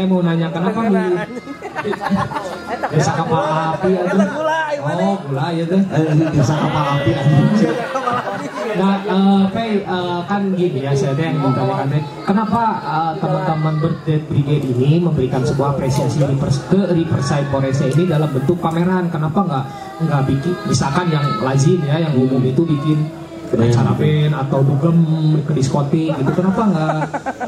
saya mau nanya kenapa milih? Desa kapal api aja? Oh, gula ya tuh. Eh, desa kapal api. Nah, eh, Pei, eh, kan gini ya, saya teh yang menanyakan teh, kenapa eh, teman-teman birthday brigade ini memberikan sebuah apresiasi Rivers- ke Riverside Forest ini dalam bentuk pameran? Kenapa nggak nggak bikin, misalkan yang lazim ya, yang umum itu bikin acara band atau dugem ke diskotik gitu. Kenapa nggak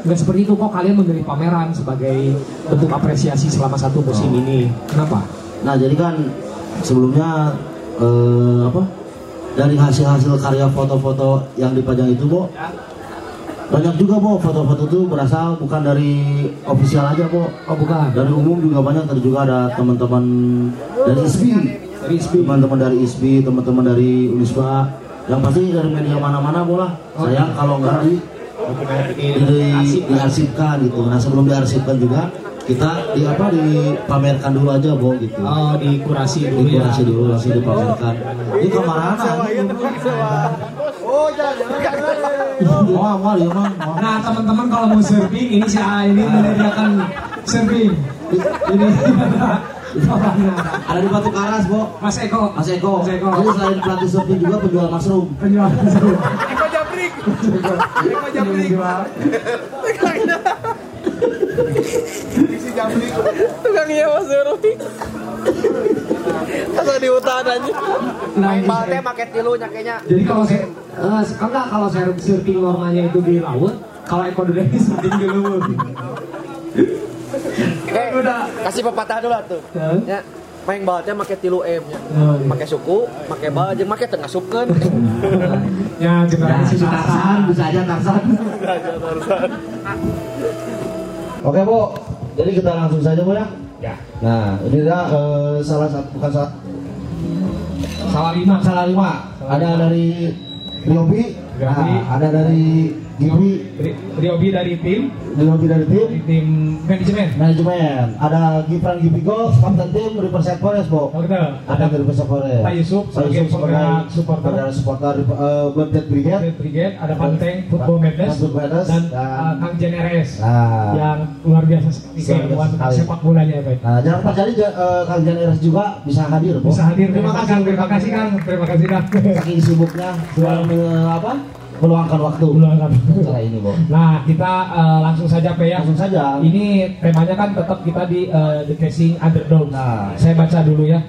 nggak seperti itu kok kalian memberi pameran sebagai bentuk apresiasi selama satu musim ini. Kenapa? Nah jadi kan sebelumnya eh, apa? Dari hasil-hasil karya foto-foto yang dipajang itu Bo. Banyak juga Bo foto-foto itu berasal bukan dari official aja Bo. Oh bukan. Dari umum juga banyak. Tadi juga ada teman-teman dari ISBI. Dari SB teman-teman dari ISBI teman-teman dari Unisba. Yang pasti dari media mana-mana bola sayang kalau nggak di, di, diarsipkan gitu nah sebelum diarsipkan juga kita di apa dipamerkan dulu aja Bo gitu oh dikurasi dulu ya dikurasi dulu langsung dipamerkan ini kamarana oh awal ya mang Oh. Nah teman-teman kalau mau surfing ini si A ini menyediakan surfing. Ini ada di Batu Karas Bo Mas Eko. Mas Eko. Mas Eko. Jadi selain pelatih surfing juga penjual mushroom. Penjual surfing. Jabrik. Eko Jabrik. Isi Jabrik. Tukangnya Mas Zerwi. Asal di hutan aja. Nah, Main ini bal teh saya- make tilu nyakenya. Jadi kalau saya, eh, enggak kalau saya surfing normalnya itu di laut, kalau Eko ini surfing di laut. Eh, kasih pepatah dulu tuh. Ya, main bal teh make tilu M nya. Oh, iya. Make suku, make bal jeung make tengah supkeun. Ya kita si Tarsan bisa aja Tarsan. Oke Bu, jadi kita langsung saja Bu ya. Ya. Nah, ini adalah eh, salah satu bukan salah Salah lima. salah lima. Ada dari Riobi, Riobi. nah, ada dari Ri- Riobi dari tim, Riobi dari tim dari tim manajemen. manajemen. Ada Gibran Gibigo, kapten tim Riverside Forest Bu. Oh gitu. Ada dari Riverside Forest. Pak Yusuf sebagai penggerak supporter. penggerak supporter uh, Brigade. Brigade, ada Panteng, Football Madness, dan dan- uh, Kang Jeneres Nah, yang luar biasa sekali keilmuan sepak bolanya Pak. Nah, jangan lupa cari uh, Kang Jan Eres juga bisa hadir, Bu. Bisa hadir. Terima kasih. Terima kasih Kang. Terima kasih Kang. Saking sibuknya dalam eh, apa? Meluangkan waktu Meluangkan acara ini, Bu. Nah, kita uh, langsung saja Pak ya. Langsung saja. Ini temanya kan tetap kita di uh, The Casing Underdog. Nah. Saya baca dulu ya.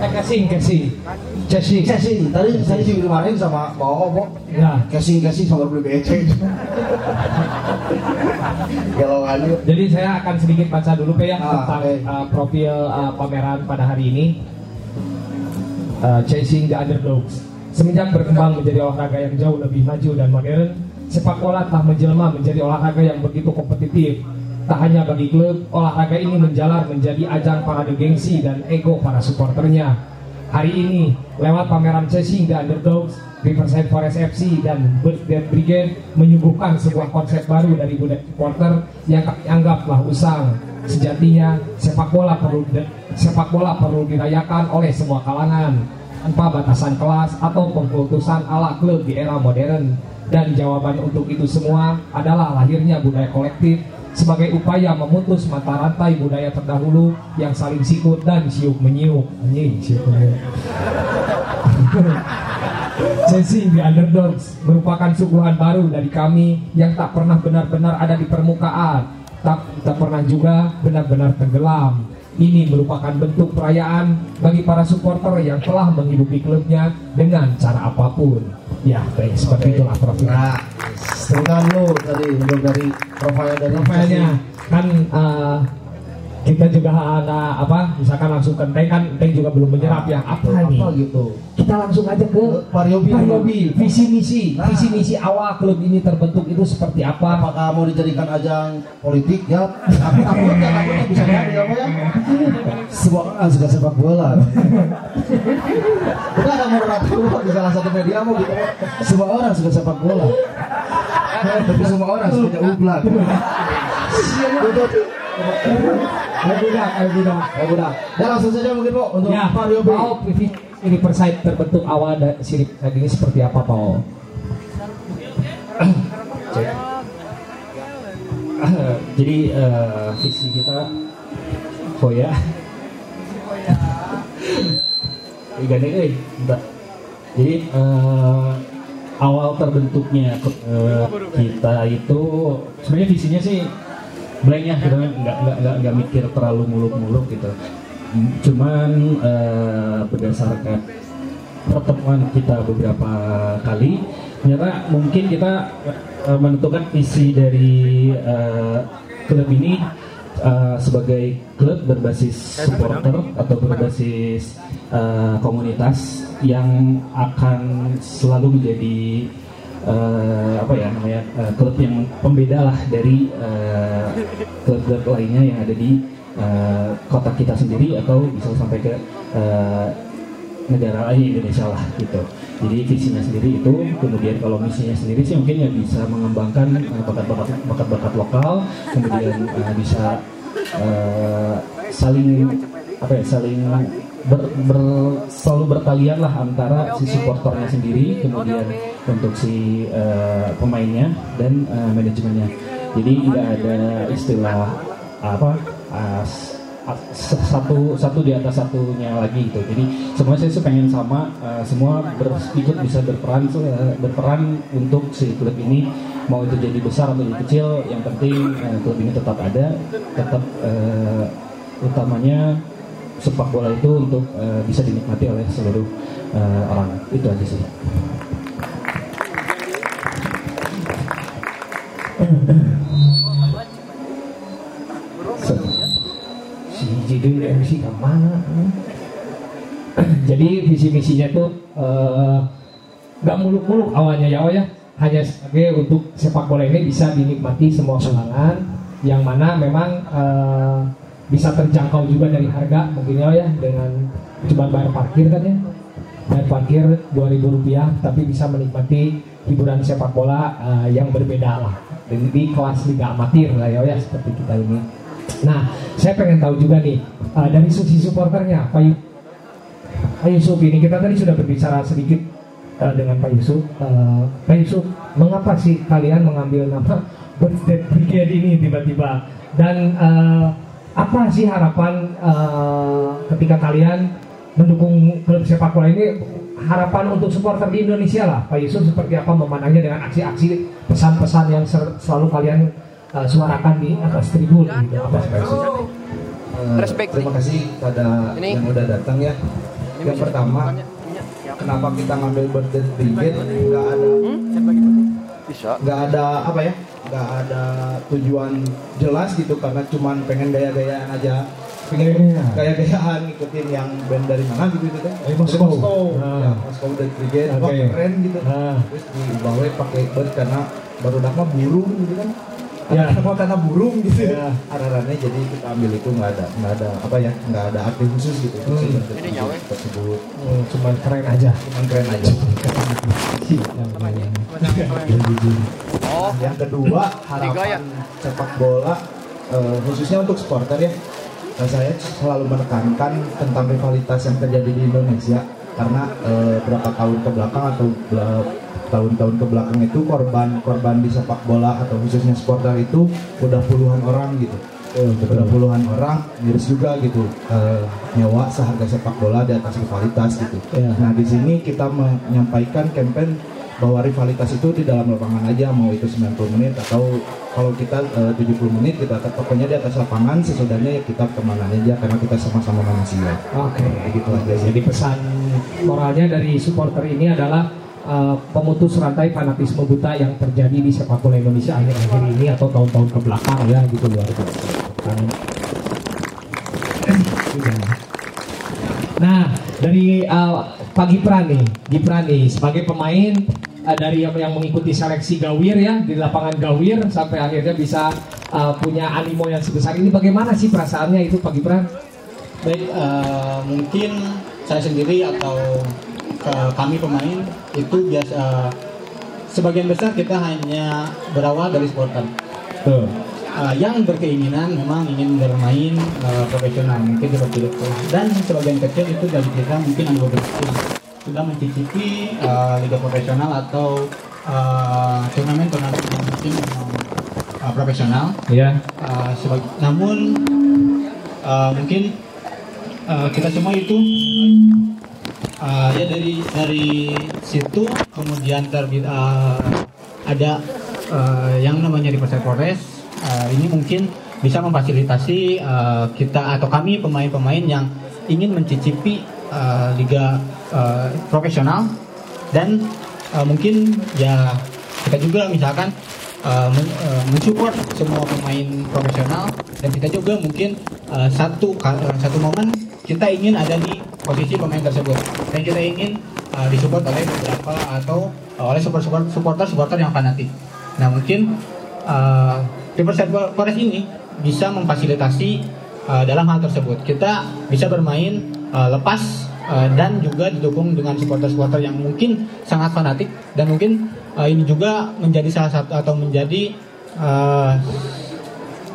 Eh, casing, casing. Casing. Casing, tadi saya sih kemarin sama Pak Oo, Bu. Ya. Casing casing sama beli BC. Jadi saya akan sedikit baca dulu Pak ya Ah, tentang oke. uh, profil uh, pameran pada hari ini. Uh, Chasing the Underdogs. Semenjak berkembang menjadi olahraga yang jauh lebih maju dan modern, sepak bola telah menjelma menjadi olahraga yang begitu kompetitif. Tak hanya bagi klub, olahraga ini menjalar menjadi ajang parade gengsi dan ego para supporternya. Hari ini, lewat pameran Chasing the Underdogs, Riverside Forest FC dan Birthday Brigade menyuguhkan sebuah konsep baru dari budaya supporter yang anggaplah usang. Sejatinya, sepak bola perlu sepak bola perlu dirayakan oleh semua kalangan tanpa batasan kelas atau pengkultusan ala klub di era modern. Dan jawaban untuk itu semua adalah lahirnya budaya kolektif sebagai upaya memutus mata rantai budaya terdahulu yang saling sikut dan siuk menyiuk. Anjing, siuk menyiuk. Chasing the Underdogs merupakan suguhan baru dari kami yang tak pernah benar-benar ada di permukaan, tak, tak pernah juga benar-benar tenggelam. Ini merupakan bentuk perayaan bagi para supporter yang telah menghidupi klubnya dengan cara apa pun. Ya, baik, seperti itulah profil. Nah, sebentar dulu tadi dari profil dari Profilnya kan eh, kita juga ada apa misalkan langsung ke kan Enteng juga belum menyerap ya. Apa nih? apa gitu. Kita langsung aja ke Pariobi. Pariobi. Visi misi. Nah. visi misi awal klub ini terbentuk itu seperti apa? Apakah mau dijadikan ajang politik ya? Aku takutnya bisa jadi apa ya? Semua orang suka sepak bola. Kita ada moderator di salah satu media mau gitu semua orang suka sepak bola. Tapi semua orang suka ublak ayo budak ayo budak ya udah ya langsung saja mungkin bu untuk ya Mario B ini persait terbentuk awal dari sirip ini seperti apa Pao Cek. Jadi eh, visi kita Hoya. Igane euy, entah. Jadi eh, awal terbentuknya eh, kita itu sebenarnya visinya sih blank ya, kita nggak nggak nggak nggak mikir terlalu muluk-muluk gitu. Cuman eh, berdasarkan pertemuan kita beberapa kali ternyata mungkin kita eh, menentukan visi dari eh, klub ini eh, sebagai klub berbasis supporter atau berbasis eh, komunitas yang akan selalu menjadi eh, apa ya namanya eh, klub yang pembeda lah dari eh, klub-klub lainnya yang ada di eh, kota kita sendiri atau bisa sampai ke eh, negara lain Indonesia lah gitu. Jadi visinya sendiri itu, kemudian kalau misinya sendiri sih mungkin ya bisa mengembangkan bakat-bakat bakat-bakat lokal, kemudian eh, bisa eh, saling apa ya saling ber, ber- selalu berkalian lah antara si supporternya sendiri, kemudian untuk si eh, pemainnya dan eh, manajemennya. Jadi tidak ada istilah apa as- as- satu satu di atas satunya lagi gitu. Jadi semua saya sih pengen sama, eh, semua ber, ikut bisa berperan eh, berperan untuk si klub ini mau itu jadi besar atau jadi kecil, yang penting eh, klub ini tetap ada, tetap eh, utamanya sepak bola itu untuk eh, bisa dinikmati oleh seluruh eh, orang. Itu aja sih. si Jidul MC ke mana jadi visi misinya tuh eh, nggak muluk-muluk awalnya ya oh ya hanya sebagai untuk sepak bola ini bisa dinikmati semua kalangan yang mana memang eh, bisa terjangkau juga dari harga mungkin ya ya dengan cuma bayar parkir kan ya bayar parkir 2000 rupiah tapi bisa menikmati hiburan sepak bola eh, yang berbeda lah di, di kelas liga amatir lah ya ya seperti kita ini Nah, saya pengen tahu juga nih uh, dari sisi supporternya, Pak Pak Yusuf ini kita tadi sudah berbicara sedikit uh, dengan Pak Yusuf. Uh, Pak Yusuf, mengapa sih kalian mengambil nama Birthday Brigade ini tiba-tiba? Dan uh, apa sih harapan uh, ketika kalian mendukung klub sepak bola ini? Harapan untuk supporter di Indonesia lah, Pak Yusuf seperti apa memandangnya dengan aksi-aksi pesan-pesan yang ser- selalu kalian uh, suarakan di atas tribun gitu. Apa sih, Pak Yusuf? Eh, Respect terima kasih pada Ini. yang udah datang ya. Yang pertama, kenapa kita ngambil birthday brigade? Nggak ada, Bisa. nggak ada apa ya? Nggak ada tujuan jelas gitu karena cuman pengen gaya-gayaan aja. Pengen Iya. gaya-gayaan ngikutin yang band dari mana gitu gitu kan? Dari Moskow. Moskow. Nah. Ya, Moskow Brigade. Wah keren gitu. Nah. Terus dibawa pakai bird karena baru mah burung gitu kan. Ya. Apa karena burung gitu Ya. Ararannya jadi kita ambil itu nggak ada nggak ada apa ya nggak ada arti khusus gitu Hmm. Ini nyawa. tersebut Hmm, cuman keren aja. cuman keren aja Oh, yang kedua ya? harapan sepak bola eh, khususnya untuk supporter ya. Nah, saya selalu menekankan tentang rivalitas yang terjadi di Indonesia. Karena eh, berapa tahun ke belakang atau tahun-tahun ke belakang itu korban-korban di sepak bola atau khususnya supporter itu udah puluhan orang gitu. Udah puluhan orang miris juga gitu. Eh, nyawa seharga sepak bola di atas rivalitas gitu. Iya. nah di sini kita menyampaikan campaign bahwa rivalitas itu di dalam lapangan aja mau itu 90 menit atau kalau kita eh, 70 menit kita pokoknya di atas lapangan sesudahnya ya kita ke mana aja karena kita sama-sama manusia Oke. begitu aja sih Jadi pesan moralnya dari supporter ini adalah uh, pemutus rantai fanatisme buta yang terjadi di sepak bola Indonesia akhir-akhir ini atau tahun-tahun ke belakang ya gitu luar biasa. Nah, dari uh, Pak Gipran nih, Gipran nih sebagai pemain uh, dari yang, yang mengikuti seleksi Gawir ya di lapangan Gawir sampai akhirnya bisa uh, punya animo yang sebesar ini. Bagaimana sih perasaannya itu Pak Gipran? Baik, eh, mungkin saya sendiri atau eh, kami pemain itu biasa sebagian besar kita hanya berawal dari supporter. Tuh. Eh, yang berkeinginan memang ingin bermain eh, profesional mungkin seperti itu dan sebagian kecil itu dari kita mungkin ada beberapa sudah mencicipi eh, liga profesional atau eh, turnamen-turnamen yang mungkin memang eh, profesional Ya. Uh, sebag- namun uh, mungkin uh, kita semua itu uh, ya dari dari situ kemudian terbit uh, ada uh, yang namanya di Persib Polres uh, ini mungkin bisa memfasilitasi uh, kita atau kami pemain-pemain yang ingin mencicipi uh, liga uh, profesional dan uh, mungkin ya kita juga misalkan uh, men- uh, mensupport semua pemain profesional dan kita juga mungkin uh, satu uh, satu momen kita ingin ada di posisi pemain tersebut dan kita ingin uh, disupport oleh beberapa atau uh, oleh support supporter supporter yang fanatik. Nah mungkin uh, Forest ini bisa memfasilitasi uh, dalam hal tersebut. Kita bisa bermain uh, lepas uh, dan juga didukung dengan supporter-supporter yang mungkin sangat fanatik dan mungkin uh, ini juga menjadi salah satu atau menjadi uh,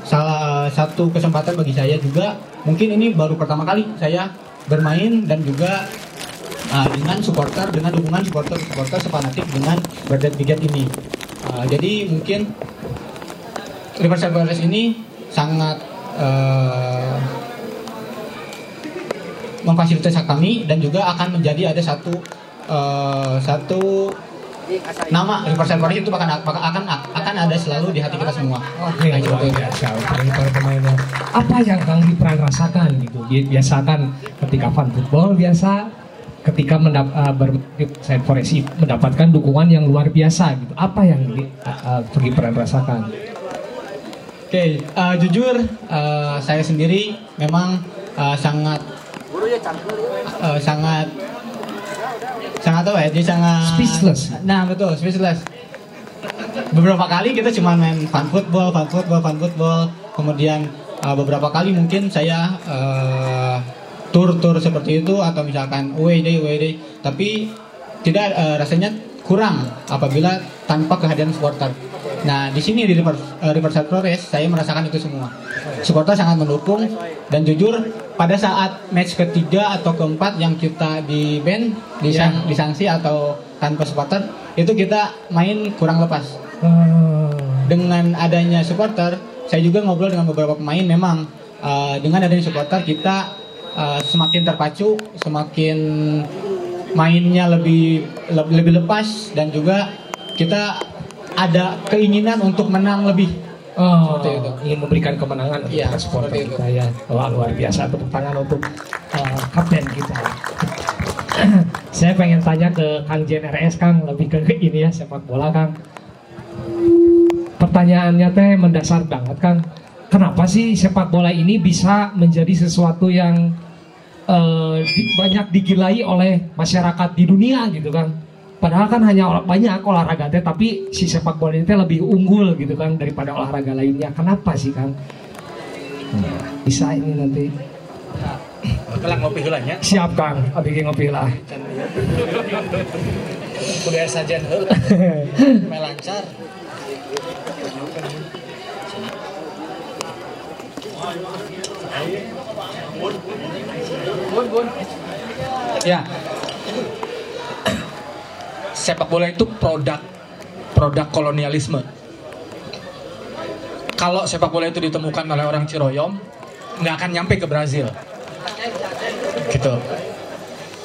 salah satu kesempatan bagi saya juga. Mungkin ini baru pertama kali saya bermain dan juga uh, dengan supporter dengan dukungan supporter supporter sepanatik dengan Berdek Bigat ini. Uh, jadi mungkin Riverside Forest ini sangat uh, memfasilitasi kami dan juga akan menjadi ada satu uh, satu nama Riverside Forest itu akan akan akan ada selalu di hati kita semua. Oke, Nah, luar seperti itu. biasa dari para pemainnya. Apa yang Kang Gipran rasakan gitu? Bi- Biasa kan ketika fan football biasa ketika mendap uh, mendapatkan dukungan yang luar biasa gitu. Apa yang uh, rasakan? Oke, uh, jujur uh, saya sendiri memang uh, sangat uh, sangat sangat apa ya? Dia sangat Speechless. Nah betul, speechless. Beberapa kali kita cuma main fun football, fun football, fun football. Kemudian uh, beberapa kali mungkin saya uh, tur-tur seperti itu atau misalkan away day, away day. Tapi tidak uh, rasanya kurang apabila tanpa kehadiran supporter. Nah di sini di River, uh, Riverside Flores saya merasakan itu semua. Supporter sangat mendukung dan jujur pada saat match ketiga atau keempat yang kita di band, disang, disangsi atau tanpa supporter itu kita main kurang lepas. Uh, Dengan adanya supporter, saya juga ngobrol dengan beberapa pemain memang uh, dengan adanya supporter kita uh, semakin terpacu, semakin mainnya lebih le- lebih lepas dan juga kita ada keinginan untuk menang lebih. Oh, Seperti itu. ingin memberikan kemenangan untuk Iya, supporter kita ya. Wah, luar biasa tepuk tangan untuk uh, kapten kita. Saya pengen tanya ke Kang Jen RS Kang lebih ke ini ya sepak bola Kang. Pertanyaannya teh mendasar banget Kang. Kenapa sih sepak bola ini bisa menjadi sesuatu yang eh, di- banyak digilai oleh masyarakat di dunia gitu kan? Padahal kan hanya olah- banyak olahraga teh tapi si sepak bola ini teh lebih unggul gitu kan daripada olahraga lainnya. Kenapa sih Kang? Bisa ini nanti. Kelang ngopi heulanya. Siap Kang, abis ngopi lah. Kudu saja. Melancar. Ya. Sepak bola itu produk produk kolonialisme. Kalau sepak bola itu ditemukan oleh orang Ciroyom, nggak akan nyampe ke Brazil. Gitu.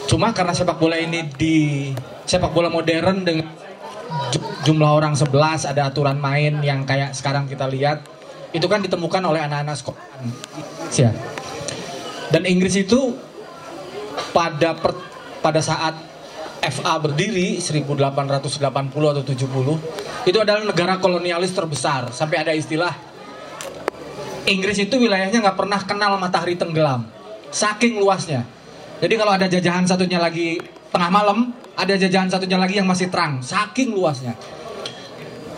Cuma karena sepak bola ini di sepak bola modern dengan ju- jumlah orang 11 ada aturan main yang kayak sekarang kita lihat itu kan ditemukan oleh anak-anak sekolah. Ya. Dan Inggris itu pada per- pada saat FA berdiri 1880 atau 70 itu adalah negara kolonialis terbesar sampai ada istilah Inggris itu wilayahnya nggak pernah kenal matahari tenggelam saking luasnya. Jadi kalau ada jajahan satunya lagi tengah malam, ada jajahan satunya lagi yang masih terang, saking luasnya.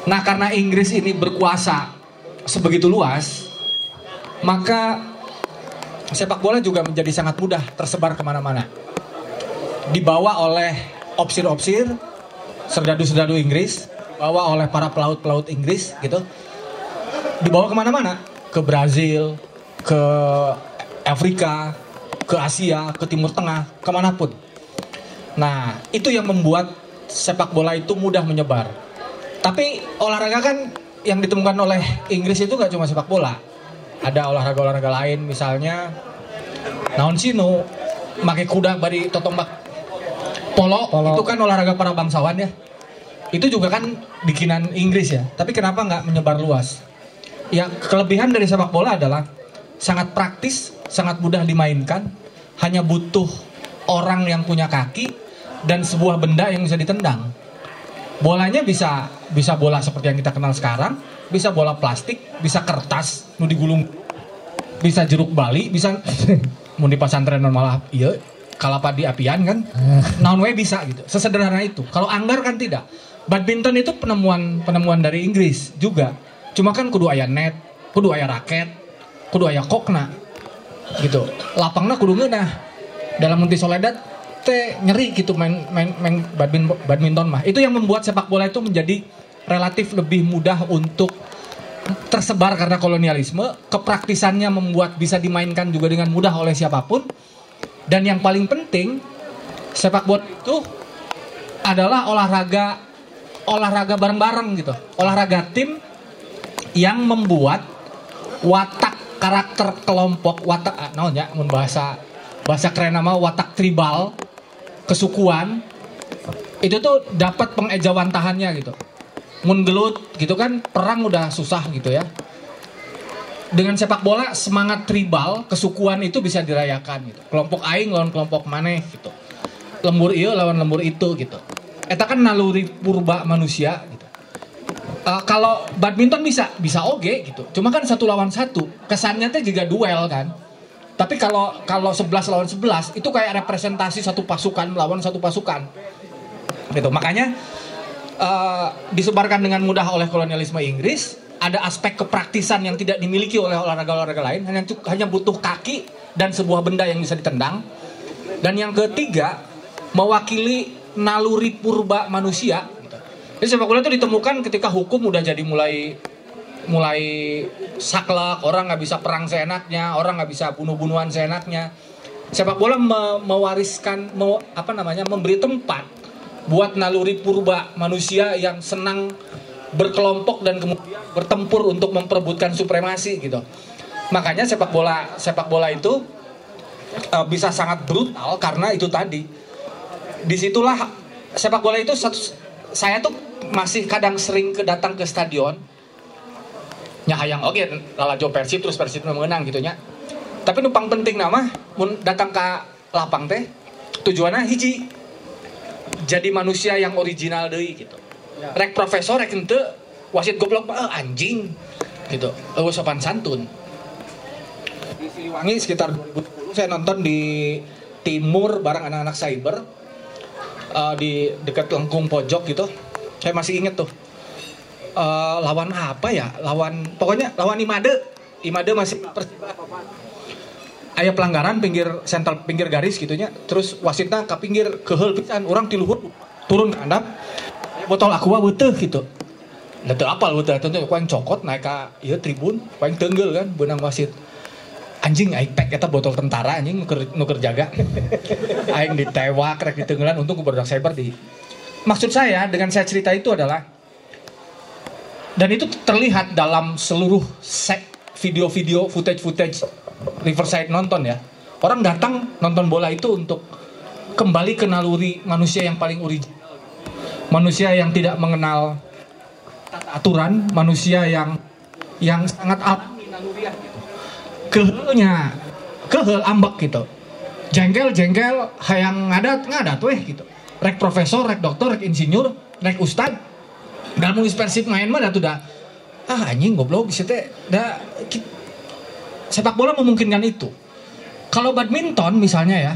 Nah karena Inggris ini berkuasa sebegitu luas, maka sepak bola juga menjadi sangat mudah tersebar ke mana-mana. Dibawa oleh opsir-opsir, serdadu-serdadu Inggris, dibawa oleh para pelaut-pelaut Inggris gitu, dibawa ke mana-mana, ke Brazil, ke Afrika, ke Asia, ke Timur Tengah, ke mana pun. Nah, itu yang membuat sepak bola itu mudah menyebar. Tapi olahraga kan yang ditemukan oleh Inggris itu gak cuma sepak bola. Ada olahraga-olahraga lain misalnya naon sino make kuda bari totombak polo, itu kan olahraga para bangsawan ya. Itu juga kan bikinan Inggris ya. Tapi kenapa nggak menyebar luas? Ya kelebihan dari sepak bola adalah sangat praktis, sangat mudah dimainkan, hanya butuh orang yang punya kaki dan sebuah benda yang bisa ditendang. Bolanya bisa bisa bola seperti yang kita kenal sekarang, bisa bola plastik, bisa kertas, nu digulung, bisa jeruk bali, bisa mau di pesantren malah iya kalapa di apian kan, naon we bisa gitu. Sesederhana itu. Kalau anggar kan tidak. Badminton itu penemuan penemuan dari Inggris juga. Cuma kan kudu aya net, kudu aya raket, kudu aya kokna gitu lapangnya kudu ngeunah dalam munti soledad teh nyeri gitu main main main badminton, badminton mah itu yang membuat sepak bola itu menjadi relatif lebih mudah untuk tersebar karena kolonialisme kepraktisannya membuat bisa dimainkan juga dengan mudah oleh siapa pun dan yang paling penting sepak bola itu adalah olahraga olahraga bareng-bareng gitu. Olahraga tim yang membuat watak karakter kelompok watak ah, naon ya bahasa bahasa keren nama watak tribal kesukuan itu tuh dapat pengejawantahannya gitu. Mun gelut gitu kan perang udah susah gitu ya dengan sepak bola semangat tribal kesukuan itu bisa dirayakan gitu. Kelompok aing lawan kelompok maneh gitu. Lembur iya lawan lembur itu gitu. Eta kan naluri purba manusia gitu. Uh, kalau badminton bisa bisa oge gitu. Cuma kan satu lawan satu kesannya tuh juga duel kan. Tapi kalau kalau 11 lawan 11 itu kayak representasi satu pasukan melawan satu pasukan. Gitu. Makanya uh, disebarkan dengan mudah oleh kolonialisme Inggris ada aspek kepraktisan yang tidak dimiliki oleh olahraga-olahraga lain hanya hanya butuh kaki dan sebuah benda yang bisa ditendang dan yang ketiga mewakili naluri purba manusia jadi sepak bola itu ditemukan ketika hukum udah jadi mulai mulai saklek, orang nggak bisa perang seenaknya, orang nggak bisa bunuh-bunuhan seenaknya. Sepak bola me mewariskan, me apa namanya, memberi tempat buat naluri purba manusia yang senang berkelompok dan kemudian bertempur untuk memperebutkan supremasi gitu. Makanya sepak bola sepak bola itu uh, bisa sangat brutal karena itu tadi. Di situlah sepak bola itu satu, saya tuh masih kadang sering ke datang ke stadion nyahayang oke okay, lalajo persib terus persib menang gitu nya tapi numpang penting nama mun datang ke lapang teh tujuannya hiji jadi manusia yang original deh gitu rek profesor rek ente wasit goblok eh, anjing. Gitu. Eueuh sopan santun. Di Siliwangi sekitar 2010 saya nonton di timur bareng anak-anak cyber. Uh, di dekat lengkung pojok gitu. Saya masih inget tuh. Uh, lawan apa ya? Lawan pokoknya lawan Imade. Imade masih ayah pelanggaran pinggir sentral pinggir garis gitunya. Terus wasitnya ke pinggir kehel pisan. Orang tiluhur turun ke handap botol aqua beuteuh gitu Nah, tuh apa lu tentu yang cokot naik ke iya tribun, yang tenggel kan benang wasit. Anjing aing pek eta botol tentara anjing nuker nuker jaga. aing ditewak rek ditenggelan untung ku berdak cyber di maksud saya dengan saya cerita itu adalah dan itu terlihat dalam seluruh video-video footage-footage Riverside nonton ya. Orang datang nonton bola itu untuk kembali ke naluri manusia yang paling original. Manusia yang tidak mengenal aturan, manusia yang yang sangat alami. Kehelnya, kehel ambek gitu. Jengkel-jengkel hayang ngadat ngadat weh gitu rek profesor, rek dokter, rek insinyur, rek ustad. Dalam persib main mah tuh dah ah anjing goblok bisa teh dah sepak bola memungkinkan itu. kalau badminton misalnya ya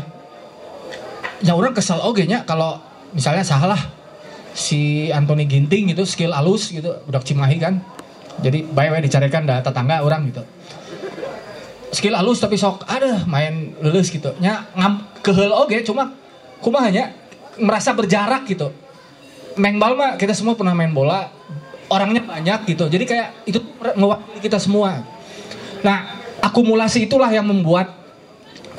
ya orang kesel oge nya kalau misalnya salah si Anthony Ginting gitu skill alus gitu udah Cimahi kan. Jadi baik baik dicarikan dah tetangga orang gitu. Skill alus tapi sok ada main lulus gitu. Nya ngam kehel oge cuma kumahanya merasa berjarak gitu. Main bal mah kita semua pernah main bola orangnya banyak gitu. Jadi kayak itu mewakili kita semua. Nah akumulasi itulah yang membuat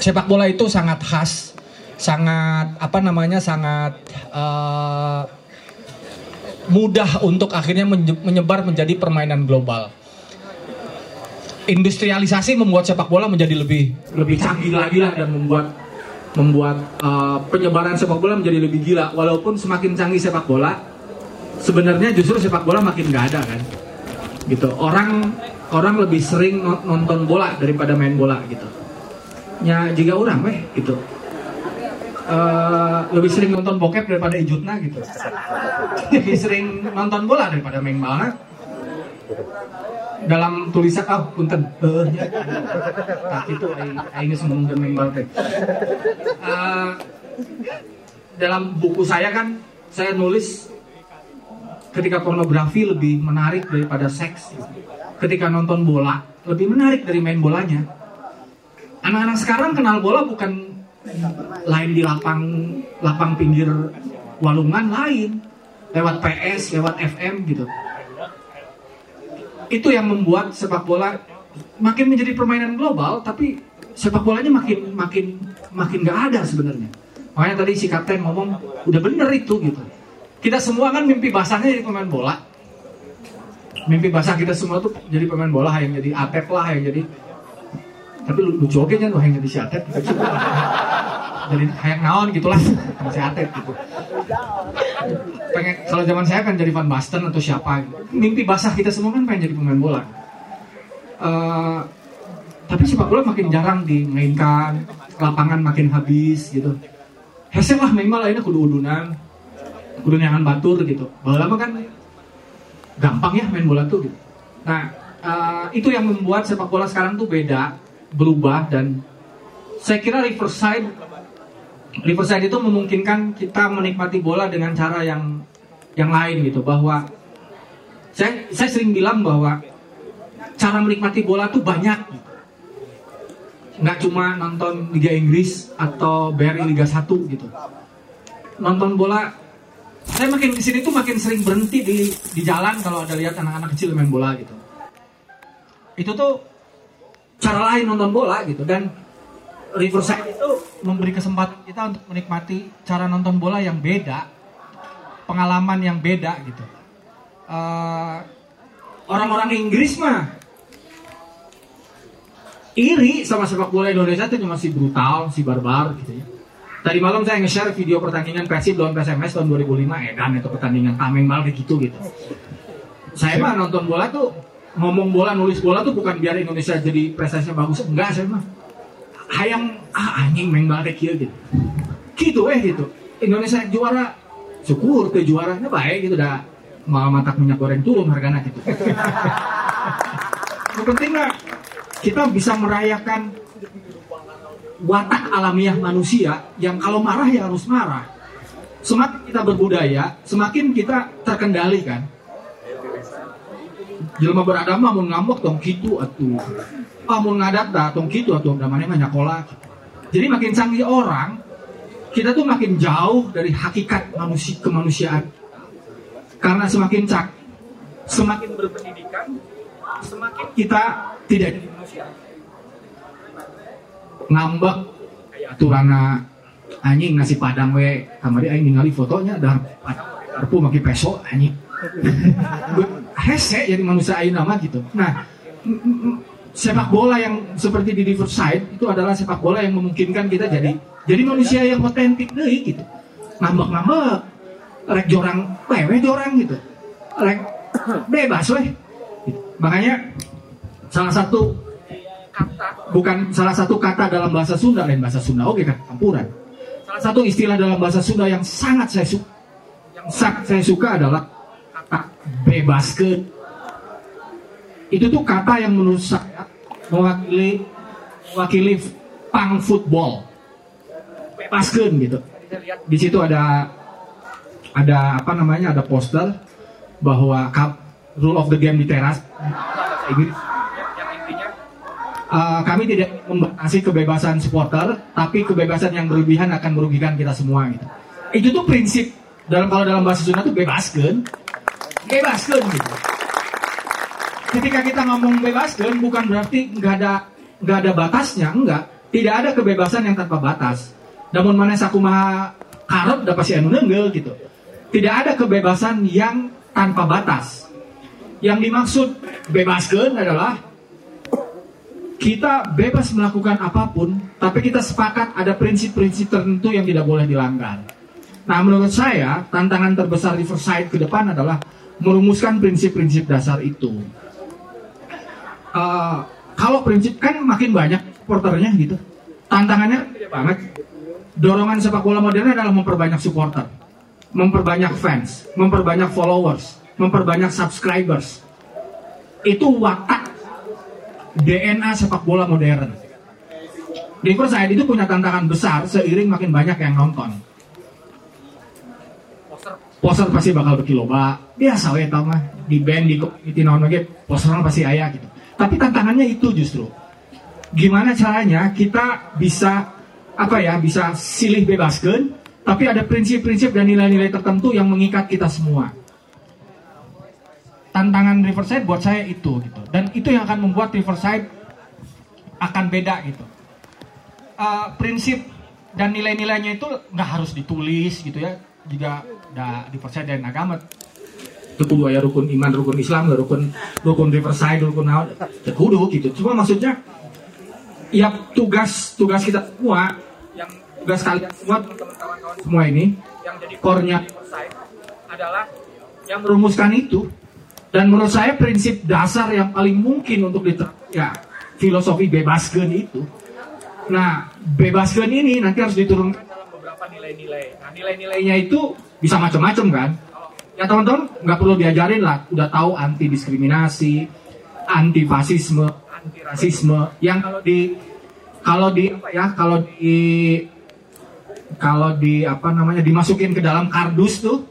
sepak bola itu sangat khas sangat apa namanya sangat eh, mudah untuk akhirnya menye- menyebar menjadi permainan global. Industrialisasi membuat sepak bola menjadi lebih lebih canggih lagi lah dan membuat membuat uh, penyebaran sepak bola menjadi lebih gila. Walaupun semakin canggih sepak bola sebenarnya justru sepak bola makin nggak ada kan? Gitu. Orang orang lebih sering non- nonton bola daripada main bola gitu. Ya jika orang weh gitu Eh, lebih sering nonton bokep daripada ijutna gitu. Lebih sering nonton bola daripada main bola dalam tulisan ah punten. Eh nya. tak itu aing aing geus ngomongkeun main bola teh. Eh, dalam buku saya kan saya nulis ketika pornografi lebih menarik daripada seks. Ketika nonton bola lebih menarik dari main bolanya. Anak-anak sekarang kenal bola bukan lain di lapang lapang pinggir walungan lain. Lewat PS lewat FM gitu. Itu yang membuat sepak bola makin menjadi permainan global tapi sepak bolanya makin makin makin nggak ada sebenarnya. Makanya tadi si kapten ngomong udah bener itu gitu. Kita semua kan mimpi basahnya jadi pemain bola. Mimpi basah kita semua tuh jadi pemain bola yang jadi atlet lah yang jadi tapi lu- lucu oke kan yang jadi si atlet jadi kayak naon gitulah. Si atlet gitu. Pengen kalau zaman saya kan jadi Van Basten atau siapa. Mimpi basah kita semua kan pengen jadi pemain bola. Eh, tapi sepak bola makin jarang dimainkan. Lapangan makin habis gitu. Hese lah minimal lainnya kudu udunan kudu nyangan batur gitu. Bola mah kan gampang ya main bola tuh gitu. Nah eh, itu yang membuat sepak bola sekarang tuh beda berubah dan saya kira Riverside Riverside itu memungkinkan kita menikmati bola dengan cara yang yang lain gitu. Bahwa saya saya sering bilang bahwa cara menikmati bola tuh banyak. Nggak cuma nonton Liga Inggris atau BRI Liga 1 gitu. Nonton bola saya makin ke sini tuh makin sering berhenti di di jalan kalau ada lihat anak-anak kecil main bola gitu. Itu tuh cara lain nonton bola gitu dan Riverside itu memberi kesempatan kita untuk menikmati cara nonton bola yang beda pengalaman yang beda gitu Eh, orang-orang Inggris mah iri sama sepak bola Indonesia itu cuma si brutal, si barbar gitu ya. Tadi malam saya nge-share video pertandingan Persib lawan PSMS tahun 2005 edan itu pertandingan tameng banget gitu gitu. Saya mah nonton bola tuh ngomong bola, nulis bola tuh bukan biar Indonesia jadi prestasinya bagus, enggak saya mah. Hayang ah anjing main banget kayak gitu. Gitu eh gitu. Indonesia juara syukur ke juaranya baik gitu dah malah mata minyak goreng turun harganya gitu. Yang penting mah kita bisa merayakan watak alamiah manusia yang kalau marah ya harus marah. Semakin kita berbudaya, semakin kita terkendali kan. Jelma beradama mau ngambek tong kitu atuh. Ah mau ngadat dah tong kitu atuh namanya mah nyakola. Jadi makin canggih orang, kita tuh makin jauh dari hakikat manusia kemanusiaan. Karena semakin cak, semakin berpendidikan, semakin kita tidak. Ngambek kayak aturana anjing nasi padang we kamari aing ningali fotonya dar arpu make peso anjing. Hese jadi manusia aing nama gitu. Nah, sepak bola yang seperti di Riverside itu adalah sepak bola yang memungkinkan kita jadi jadi manusia yang otentik deh gitu. Ngambek-ngambek rek jorang wewe jorang gitu. Rek bebas weh. Gitu. Makanya salah satu kata bukan salah satu kata dalam bahasa Sunda lain bahasa Sunda oke kan campuran salah satu istilah dalam bahasa Sunda yang sangat saya suka yang sangat saya suka adalah bebaskan itu tuh kata yang menurut saya mewakili mewakili punk football. Bebaskan gitu. Di situ ada ada apa namanya ada poster bahwa kap- rule of the game di teras. Intinya uh, kami tidak membatasi kebebasan supporter tapi kebebasan yang berlebihan akan merugikan kita semua gitu. Itu tuh prinsip dalam kalau dalam bahasa Sunda tuh bebaskan bebaskan gitu ketika kita ngomong bebaskan bukan berarti nggak ada nggak ada batasnya. Enggak. Tidak ada kebebasan yang tanpa batas. Namun mana sakumaha karep dapat si anu neungeul gitu. Tidak ada kebebasan yang tanpa batas. Yang dimaksud bebaskan adalah kita bebas melakukan apa pun tapi kita sepakat ada prinsip-prinsip tertentu yang tidak boleh dilanggar. Nah menurut saya tantangan terbesar Riverside ke depan adalah merumuskan prinsip-prinsip dasar itu Eh, kalau prinsip kan makin banyak supporternya gitu. Tantangannya gede banget. Dorongan sepak bola modern adalah memperbanyak supporter, memperbanyak fans, memperbanyak followers, memperbanyak subscribers. Itu watak DNA sepak bola modern. Riverside itu punya tantangan besar seiring makin banyak yang nonton. Poster pasti bakal berkiloba. Biasa we tau mah. Di band di community naon lagi posternya pasti ayah gitu. Tapi tantangannya itu justru. Gimana caranya kita bisa apa ya bisa silih bebaskan tapi ada prinsip-prinsip dan nilai-nilai tertentu yang mengikat kita semua. Tantangan Riverside buat saya itu gitu. Dan itu yang akan membuat Riverside akan beda gitu. Eh, prinsip dan nilai-nilainya itu nggak harus ditulis gitu ya juga da Riverside dan agama. Itu kudu aya rukun iman rukun Islam rukun rukun Riverside rukun naon teu kudu gitu. Cuma maksudnya ya tugas tugas kita semua yang tugas kalian semua teman-teman semua ini yang jadi Riverside adalah yang merumuskan itu. Dan menurut saya prinsip dasar yang paling mungkin untuk diterapkan ya filosofi bebaskan itu. Nah bebaskan ini nanti harus diturunkan beberapa nilai-nilai? Nah nilai-nilainya itu bisa macam-macam kan? Ya teman-teman nggak perlu diajarin lah. Udah tahu anti diskriminasi anti fasisme anti rasisme yang kalau di kalau di apa ya kalau di kalau di apa namanya dimasukin ke dalam kardus tuh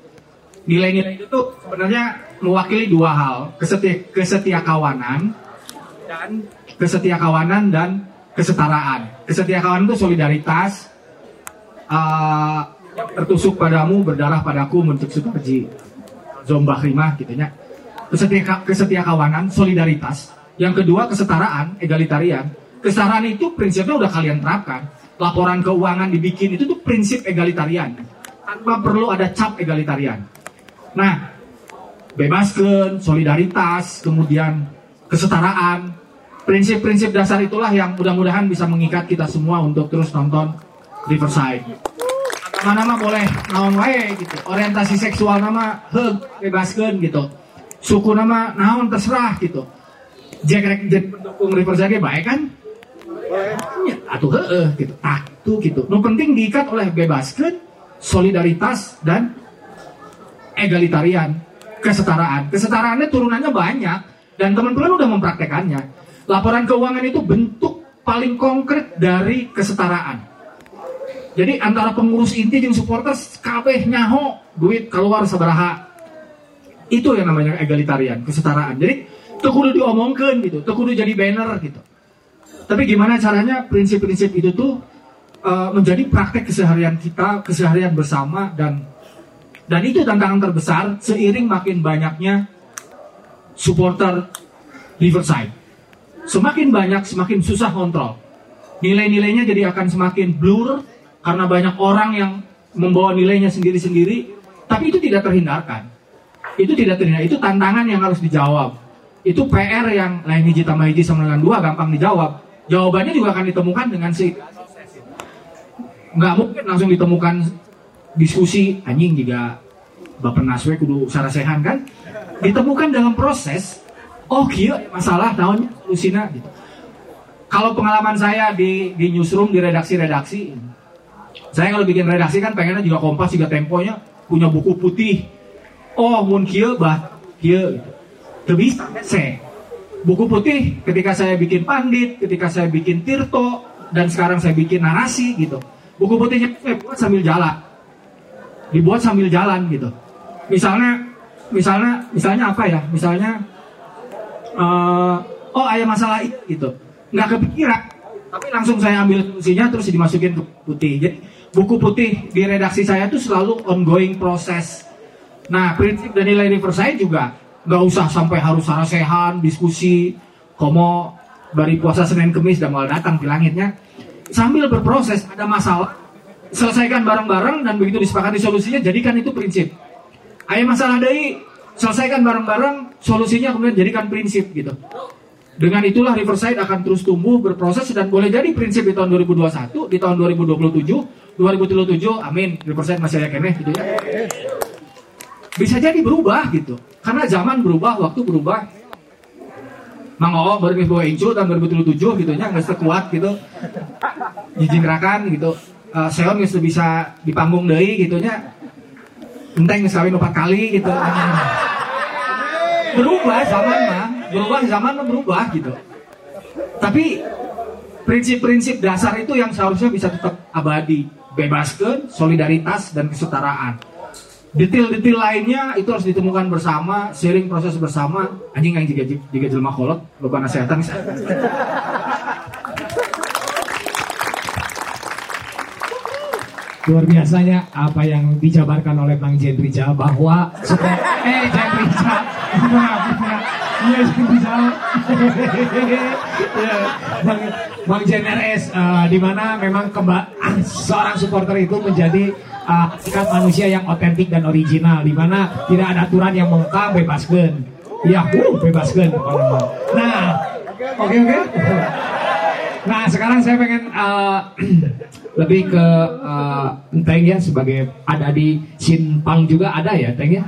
nilai-nilai itu tuh sebenarnya mewakili dua hal. Kesetia kesetiakawanan dan kesetiakawanan dan kesetaraan. Kesetiakawanan itu solidaritas yang tertusuk padamu berdarah padaku mencek sutarji zombah rimah gitu ya kesetia kesetiakawanan solidaritas. Yang kedua kesetaraan egalitarian. Kesetaraan itu prinsipnya udah kalian terapkan. Laporan keuangan dibikin itu tuh prinsip egalitarian. Tanpa perlu ada cap egalitarian. Nah bebaskan solidaritas kemudian kesetaraan. Prinsip-prinsip dasar itulah yang mudah-mudahan bisa mengikat kita semua untuk terus nonton Riverside agama nama boleh naon wae gitu orientasi seksual nama heug bebaskan gitu suku nama naon terserah gitu Jack rek pendukung Riverside baik kan Ya, atuh heeh gitu. Ah, tuh gitu. Nu penting diikat oleh bebaskan solidaritas dan egalitarian, kesetaraan. Kesetaraannya turunannya banyak dan teman-teman udah mempraktekannya. Laporan keuangan itu bentuk paling konkret dari kesetaraan. Jadi antara pengurus inti dan supporters kabeh nyaho duit keluar sabaraha. Itu yang namanya egalitarian, kesetaraan. Jadi itu kudu diomongkan gitu, itu kudu jadi banner gitu. Tapi gimana caranya prinsip-prinsip itu tuh uh, menjadi praktek keseharian kita, keseharian bersama dan dan itu tantangan terbesar seiring makin banyaknya supporter Riverside. Semakin banyak, semakin susah kontrol. Nilai-nilainya jadi akan semakin blur karena banyak orang yang membawa nilainya sendiri-sendiri, tapi itu tidak terhindarkan. Itu tidak terhindarkan, itu tantangan yang harus dijawab. Itu PR yang lain hiji tambah hiji sama dengan dua gampang dijawab jawabannya juga akan ditemukan dengan si nggak mungkin langsung ditemukan diskusi anjing juga bapak naswe kudu sarasehan kan ditemukan dalam proses oh kia masalah tahunnya solusina gitu kalau pengalaman saya di di newsroom di redaksi-redaksi saya kalau bikin redaksi kan pengennya juga kompas juga temponya punya buku putih oh mun kia bah kia gitu Teu bisa saya buku putih ketika saya bikin pandit, ketika saya bikin tirto, dan sekarang saya bikin narasi gitu. Buku putihnya saya buat sambil jalan, dibuat sambil jalan gitu. Misalnya, misalnya, misalnya apa ya? Misalnya, eh, oh ada masalah ini gitu, nggak kepikiran, tapi langsung saya ambil solusinya terus dimasukin ke putih. Jadi buku putih di redaksi saya tuh selalu ongoing proses. Nah prinsip dan nilai Riverside juga nggak usah sampai harus sarasehan, diskusi, komo dari puasa Senin Kemis dan malah datang di langitnya. Sambil berproses ada masalah, selesaikan bareng-bareng dan begitu disepakati solusinya jadikan itu prinsip. Ayo masalah dari selesaikan bareng-bareng, solusinya kemudian jadikan prinsip gitu. Dengan itulah Riverside akan terus tumbuh, berproses dan boleh jadi prinsip di tahun 2021, di tahun 2027, 2037, amin. Riverside masih ada kene gitu ya. Bisa jadi berubah gitu. Karena zaman berubah, waktu berubah. Mang Oo baru bawa incu tahun 2007 gitu nya nggak sekuat gitu. Jijing gerakan gitu. Eh, Seon nggak bisa di panggung deui gitu nya. Enteng kawin empat kali gitu. Berubah zaman mah, berubah zaman mah berubah gitu. Tapi prinsip-prinsip dasar itu yang seharusnya bisa tetap abadi, bebaskan solidaritas dan kesetaraan. Detail-detail lainnya itu harus ditemukan bersama, sharing proses bersama. Anjing yang juga juga jelma kolot, lupa nasehatan. Luar biasanya apa yang dijabarkan oleh Bang Jen Rijal bahwa eh Jen Ya iya Jen Rijal Ya, Bang, Bang RS eh, di mana memang kemba, seorang supporter itu menjadi uh, sikap manusia yang otentik dan original di mana tidak ada aturan yang mengekang bebaskan ya uh, bebaskan nah oke oke. Nah sekarang saya pengen uh, lebih ke uh, Teng ya sebagai ada di Sinpang juga ada ya Teng ya?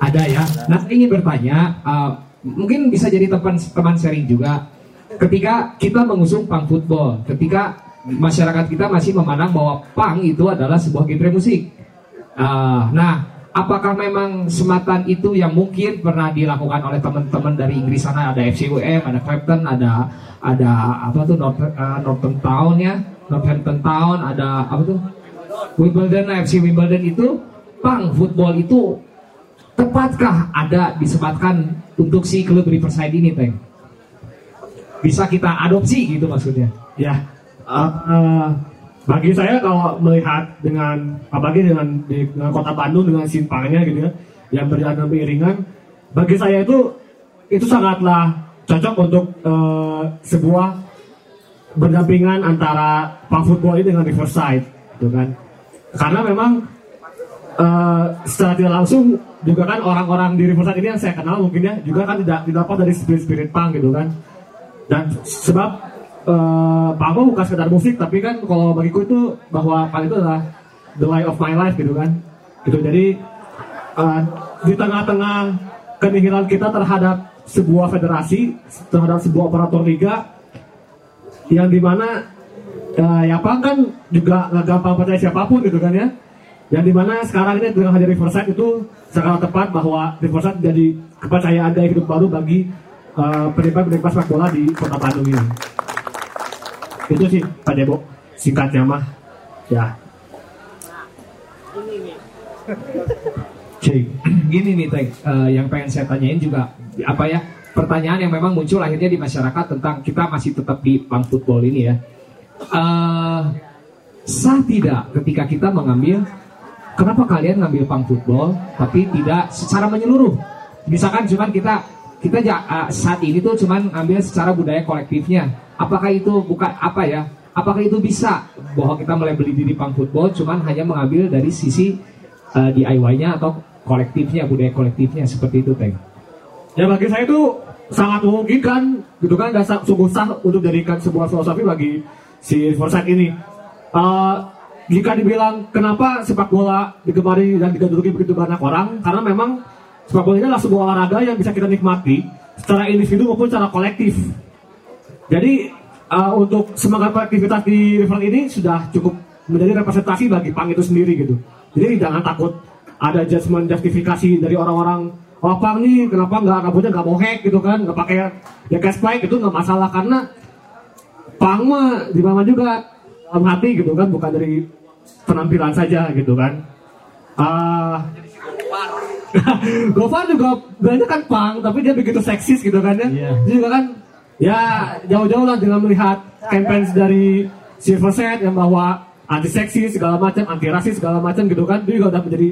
Ada ya. Nah ingin bertanya, uh, mungkin bisa jadi teman teman sharing juga. Ketika kita mengusung pang football, ketika masyarakat kita masih memandang bahwa pang itu adalah sebuah genre musik. Uh, nah, apakah memang sematan itu yang mungkin pernah dilakukan oleh teman-teman dari Inggris sana ada FCUM, ada Clapton, ada ada apa tuh North, uh, Northern Town ya, Northampton Town, ada apa tuh Wimbledon, FC Wimbledon itu pang football itu tepatkah ada disematkan untuk si klub Riverside ini, Teng? Bisa kita adopsi gitu maksudnya? Ya, uh, bagi saya kalau melihat dengan apalagi dengan dengan kota Bandung dengan simpangnya gitu ya, yang berjalan beriringan, bagi saya itu itu sangatlah cocok untuk uh, sebuah berdampingan antara pang football ini dengan Riverside, gitu kan? Karena memang uh, secara tidak langsung juga kan orang-orang di Riverside ini yang saya kenal mungkin ya juga kan tidak didapat dari spirit-spirit pang gitu kan. Dan sebab uh, Pangko bukan sekedar musik tapi kan kalau bagiku itu bahwa Pang itu adalah the life of my life gitu kan gitu jadi uh, di tengah-tengah kenihilan kita terhadap sebuah federasi terhadap sebuah operator liga yang di mana uh, ya Pang kan juga nggak gampang percaya siapa pun gitu kan ya yang di mana sekarang ini dengan hadir Riverside itu sangat tepat bahwa Riverside jadi kepercayaan gaya hidup baru bagi uh, penikmat-penikmat sepak bola di kota Bandung ini. Itu sih Pak Debo. Singkatnya mah ya. Cik, gini nih Teng, Eh, yang pengen saya tanyain juga apa ya pertanyaan yang memang muncul akhirnya di masyarakat tentang kita masih tetap di pang football ini ya. Eh, sah tidak ketika kita mengambil kenapa kalian ngambil pang football tapi tidak secara menyeluruh? Misalkan cuman kita kita eh, saat ini tuh cuman ngambil secara budaya kolektifnya. Apakah itu bukan apa ya? Apakah itu bisa bahwa kita mulai beli diri pang football cuman hanya mengambil dari sisi eh, DIY-nya atau kolektifnya budaya kolektifnya seperti itu Teng? Ya bagi saya itu sangat memungkinkan gitu kan dan sa- sungguh sah untuk jadikan sebuah filosofi bagi si Forsyth ini. Eh, jika dibilang kenapa sepak bola digemari dan digaduki begitu banyak orang, karena memang sepak bola ini adalah sebuah olahraga yang bisa kita nikmati secara individu maupun secara kolektif. Jadi eh, untuk semangat kolektivitas di River ini sudah cukup menjadi representasi bagi pang itu sendiri gitu. Jadi jangan takut ada judgement justifikasi dari orang-orang oh pang nih kenapa nggak rambutnya nggak bohek gitu kan nggak pakai ya spike itu nggak masalah karena pang mah di mana juga dalam hati gitu kan bukan dari penampilan saja gitu kan. Ah. Gofar juga banyak kan pang tapi dia begitu seksis gitu kan ya. Dia juga kan ya jauh-jauh lah dengan melihat campaign dari Silver Set yang bahwa anti seksis segala macam anti rasis segala macam gitu kan. Dia juga udah menjadi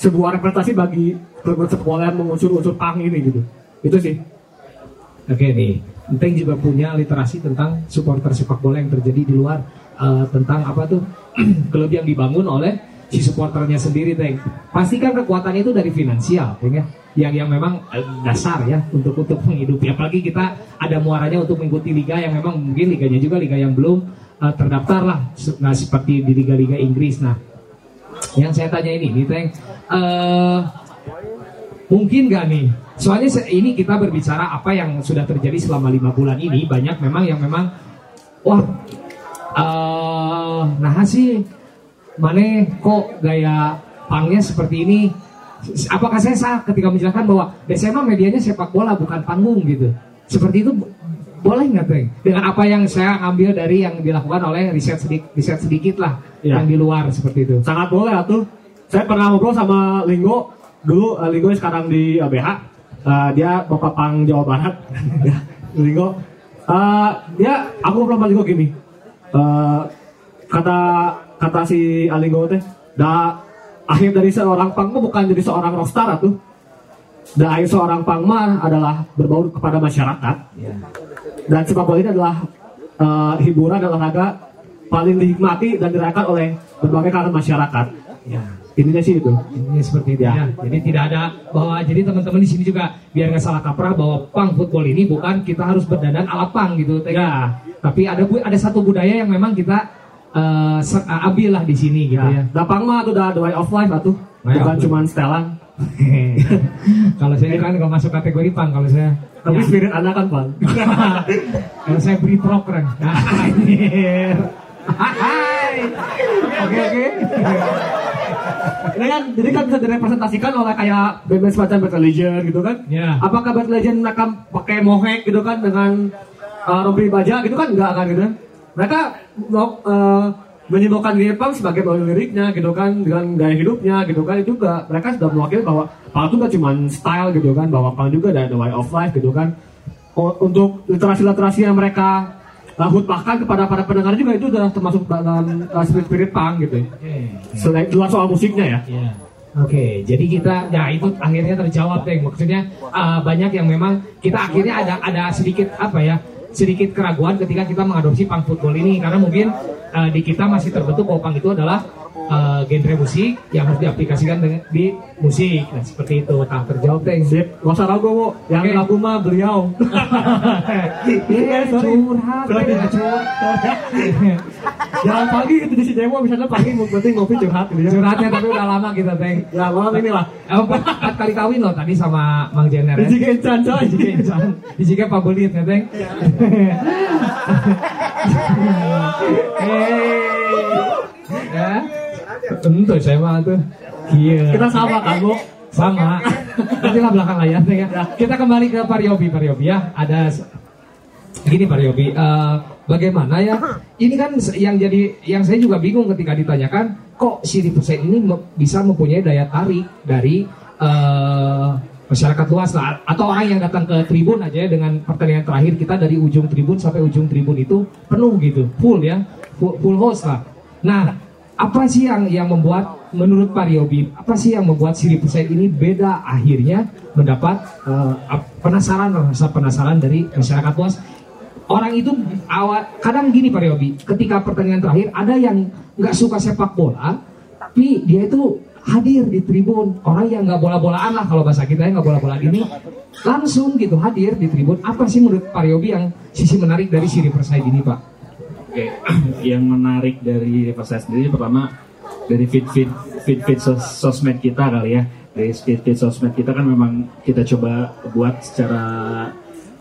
sebuah representasi bagi klub sepak bola yang mengunsur-unsur pang ini gitu. Itu sih. Oke nih, Enteng juga punya literasi tentang supporter sepak bola yang terjadi di luar eh, tentang apa tuh klub yang dibangun oleh si supporternya sendiri, Teng. Pastikan kekuatannya itu dari finansial, ya. Yang yang memang eh, dasar ya untuk untuk menghidupi. Apalagi kita ada muaranya untuk mengikuti liga yang memang mungkin liganya juga liga yang belum eh, terdaftar lah, nah seperti di liga-liga Inggris. Nah, yang saya tanya ini, nih, Teng. Eh, Mungkin nggak nih? Soalnya ini kita berbicara apa yang sudah terjadi selama lima bulan ini banyak memang yang memang wah eh nah sih mana kok gaya pangnya seperti ini? Apakah saya salah ketika menjelaskan bahwa DCMA medianya sepak bola bukan panggung gitu? Seperti itu bo- boleh nggak Teng? Dengan apa yang saya ambil dari yang dilakukan oleh riset sedikit, riset sedikit lah Iya. yang di luar seperti itu. sangat boleh atuh saya pernah ngobrol sama Linggo dulu eh, Linggo sekarang di ABH Eh, dia bapak pang Jawa Barat Ya, Linggo Eh, dia aku ngobrol sama Linggo gini Eh, kata kata si Alinggo teh da akhir dari seorang pang mah bukan jadi seorang rockstar atuh da akhir seorang pang mah adalah berbaur kepada masyarakat dan sepak bola ini adalah eh, hiburan dan olahraga paling dinikmati dan dirayakan oleh berbagai kalangan masyarakat. Ya. Intinya sih itu. Ini seperti itu ya. Jadi tidak ada bahwa jadi teman-teman di sini juga biar nggak salah kaprah bahwa pang football ini bukan kita harus berdandan ala pang gitu. Ya. Tapi ada ada satu budaya yang memang kita eh, ambil lah di sini gitu ya. Dapang mah tuh udah the way of life atuh. Way Bukan cuma setelan. kalau saya kan kalau masuk kategori pang kalau saya Tapi Ya. spirit anak kan bang. kalau saya beri keren. Anjir. Hai. Oke oke. Ini kan, jadi kan bisa direpresentasikan oleh kayak band semacam Battle Legend gitu kan. Ya. Apakah Battle Legend mereka pakai mohek gitu kan dengan uh, rompi baja gitu kan enggak kan gitu kan. Mereka uh, diri punk sebagai melalui liriknya gitu kan dengan gaya hidupnya gitu kan itu juga mereka sudah mewakili bahwa punk itu gak cuma style gitu kan bahwa punk juga ada the way of life gitu kan untuk literasi-literasi yang mereka hutbahkan kepada para pendengar juga itu udah termasuk dalam uh, spirit-spirit punk gitu selain luar soal musiknya ya Iya. Oke, jadi kita ya itu akhirnya terjawab deh. Maksudnya uh, banyak yang memang kita akhirnya ada ada sedikit apa ya sedikit keraguan ketika kita mengadopsi punk football ini karena mungkin uh, di kita masih terbentuk bahwa punk itu adalah uh, genre musik yang harus diaplikasikan dengan, di musik. Nah seperti itu. Nah terjawab deh. Sip, gak usah ragu bu. Yang Oke. lagu mah beliau. Iya, sorry. curhat, Sorry. Jangan pagi itu di Cijewo misalnya pagi mau penting ngopi curhat gitu ya. Curhatnya tapi udah lama kita teng. Ya malam ini lah. Eh, empat, kali kawin loh tadi sama Mang Jenner. Di Cikencan coy. Di Cikencan Pak Belit ya teng. Hei. Ya. Tentu saya mah tuh. Iya. Kita sama kan bu. Sama. Nanti lah belakang layar ya. Kita kembali ke Pariobi Pariobi ya. Ada gini Pariobi. eh, bagaimana ya? Ini kan yang jadi yang saya juga bingung ketika ditanyakan kok si Riverside ini me- bisa mempunyai daya tarik dari eh, masyarakat luas lah atau orang yang datang ke tribun aja ya dengan pertandingan terakhir kita dari ujung tribun sampai ujung tribun itu penuh gitu full ya full, full host lah nah apa sih yang yang membuat menurut Pak Riobi apa sih yang membuat si Riverside ini beda akhirnya mendapat ap- penasaran rasa penasaran dari masyarakat luas? Orang itu awal kadang gini Pak Riobi ketika pertandingan terakhir ada yang nggak suka sepak bola tapi dia itu hadir di tribun. Orang yang nggak bola-bolaan lah kalau bahasa kita ya nggak bola-bolaan ini langsung gitu hadir di tribun. Apa sih menurut Pak Riobi yang sisi menarik dari si Riverside ini Pak? Oke, yang menarik dari Riverside sendiri pertama dari feed feed feed feed sos- sosmed kita kali ya. Dari feed feed sosmed kita kan memang kita coba buat secara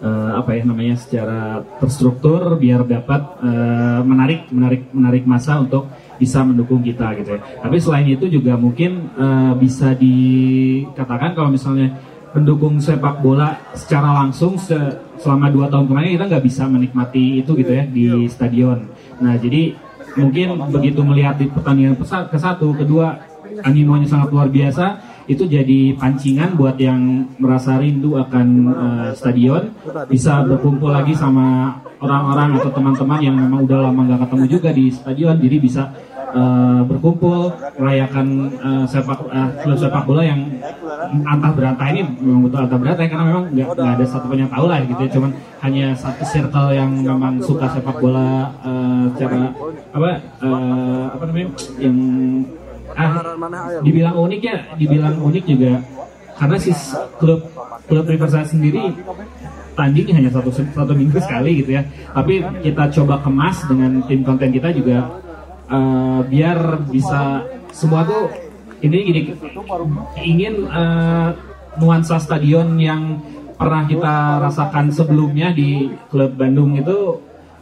eh, apa ya namanya secara terstruktur biar dapat eh, menarik menarik menarik masa untuk bisa mendukung kita gitu ya. Tapi selain itu juga mungkin eh, bisa dikatakan kalau misalnya pendukung sepak bola secara langsung se- selama dua tahun kemarin kita nggak bisa menikmati itu gitu ya di stadion. Nah jadi mungkin begitu melihat di pertandingan ke satu, kedua animonya sangat luar biasa itu jadi pancingan buat yang merasa rindu akan eh, stadion bisa berkumpul lagi sama orang-orang atau teman-teman yang memang udah lama nggak ketemu juga di stadion jadi bisa eh, berkumpul merayakan eh, sepak eh, klub sepak bola yang antah berantah ini memang betul antah berantah karena memang nggak ada satu yang tahu lah gitu ya. Cuman hanya satu circle yang memang suka sepak bola eh, cara apa eh, apa namanya yang ah, dibilang unik ya dibilang unik juga. Karena si klub klub Riverside sendiri tanding hanya satu satu minggu sekali gitu ya. Tapi kita coba kemas dengan tim konten kita juga eh, biar bisa semua tuh ini gini ingin eh, nuansa stadion yang pernah kita rasakan sebelumnya di klub Bandung itu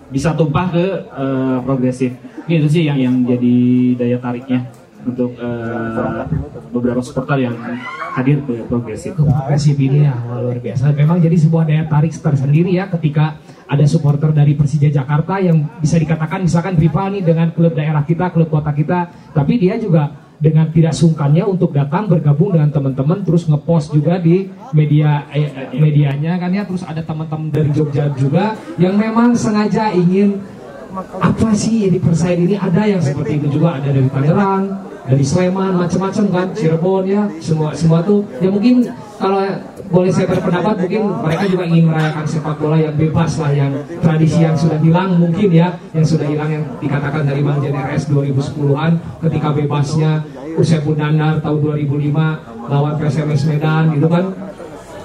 bisa tumpah ke eh, progresif. Ini itu sih yang yang jadi daya tariknya untuk eh, beberapa supporter yang hadir ke progresif. Progresif ini ya luar biasa. Memang jadi sebuah daya tarik tersendiri ya ketika ada supporter dari Persija Jakarta yang bisa dikatakan misalkan rival nih dengan klub daerah kita, klub kota kita, tapi dia juga dengan tidak sungkannya untuk datang bergabung dengan teman-teman terus ngepost juga di media eh, eh, medianya kan ya. Terus ada teman-teman dari Jogja juga yang memang sengaja ingin apa sih di Perside ini? Ada yang seperti itu juga ada dari Tangerang dari Sleman macam-macam kan Cirebon ya semua semua tuh ya mungkin kalau boleh saya berpendapat mungkin mereka juga ingin merayakan sepak bola yang bebas lah yang tradisi yang sudah hilang mungkin ya yang sudah hilang yang dikatakan dari Bang JNRS 2010-an ketika bebasnya Usai Bundandar tahun 2005 lawan PSMS Medan gitu kan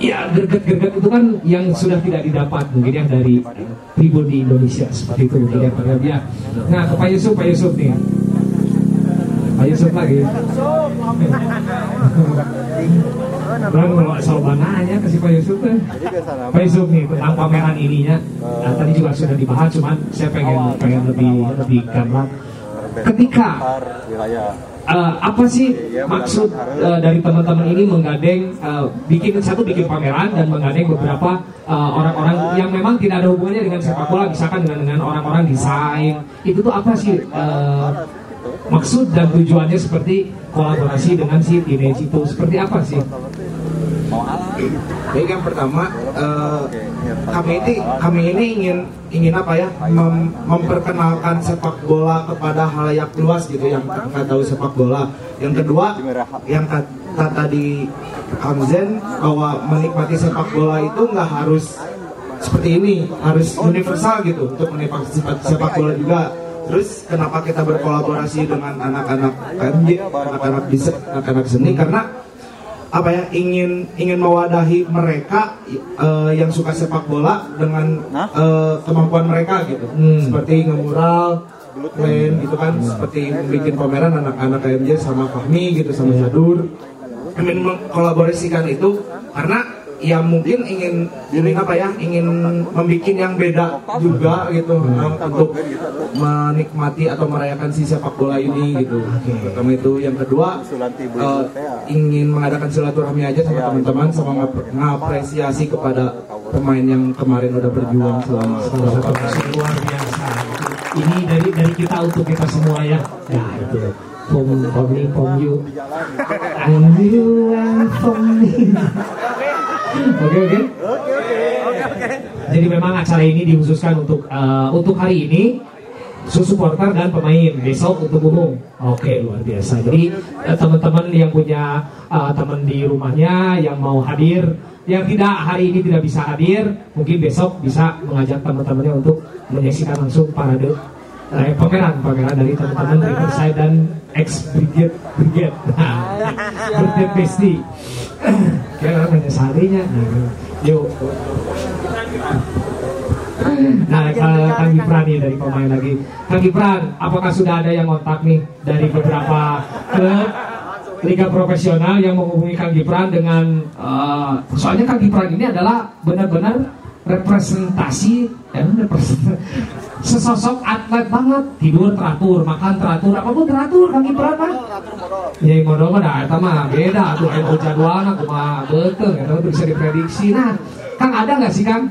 ya gerget-gerget itu kan yang sudah tidak didapat mungkin yang dari tribun di Indonesia seperti itu mungkin pada dia. Nah ke Pak Yusuf, Pak Yusuf nih. Pak Yusuf lagi. Bang kalau asal nanya ke si Pak Yusuf tuh. Pak Yusuf nih tentang pameran ininya. Nah, tadi juga sudah dibahas, cuman saya pengen pengen lebih lebih gamblang. Ketika Eh, apa sih maksud eh, dari teman-teman ini menggandeng eh, bikin satu bikin pameran dan menggandeng beberapa eh, orang-orang yang memang tidak ada hubungannya dengan sepak bola misalkan dengan dengan orang-orang desain itu tuh apa sih eh, maksud dan tujuannya seperti kolaborasi dengan si teenage itu seperti apa sih? Baik yang pertama eh, kami ini kami ini ingin ingin apa ya mem- memperkenalkan sepak bola kepada halayak luas gitu yang nggak tahu sepak bola. Yang kedua yang kata tadi Hamzen bahwa menikmati sepak bola itu nggak harus seperti ini harus universal gitu untuk menikmati sepak bola juga. Terus kenapa kita berkolaborasi dengan anak-anak KMJ, anak-anak desain, anak-anak seni? Karena apa ya ingin ingin mewadahi mereka eh, yang suka sepak bola dengan eh, kemampuan mereka gitu. Seperti ngemural main gitu kan. Seperti bikin pameran anak-anak KMJ sama Fahmi gitu sama Zadur ingin mengkolaborasikan itu karena ya mungkin ingin ingin apa ya ingin membuat yang beda juga gitu um, untuk menikmati atau merayakan si sepak bola ini gitu. Pertama itu. Yang kedua eh, ingin mengadakan silaturahmi aja sama teman-teman sama ngap- ngapresiasi kepada pemain yang kemarin udah berjuang selama luar biasa. Ini dari dari kita untuk kita semua ya. Ya itu. From from me, from you, and you and from me. Oke oke. Jadi memang acara ini dikhususkan untuk eh, untuk hari ini supporter dan pemain besok untuk umum. Oke luar biasa. Jadi eh, teman-teman yang punya eh, teman di rumahnya yang mau hadir, yang tidak hari ini tidak bisa hadir, mungkin besok bisa mengajak teman-temannya untuk menyaksikan langsung parade eh, pameran pameran dari teman-teman Riverside dan ex Brigade Brigade. Nah, Brigade Besti. Kira menyesalinya. Nah, yuk. Nah, eh, Kang Gibran nih dari pemain lagi. Kang Gibran, apakah sudah ada yang kontak nih dari beberapa klub liga profesional yang menghubungi Kang Gibran dengan eh, soalnya Kang Gibran ini adalah benar-benar representasi eh, representasi. Sesosok atlet banget. Tidur teratur makan teratur. Apa pun teratur kaki berat mah ya modal mah eta mah beda tuh. Anu jadwalna kumaha betul eta mah bisa diprediksi. Nah Kang ada nggak sih Kang?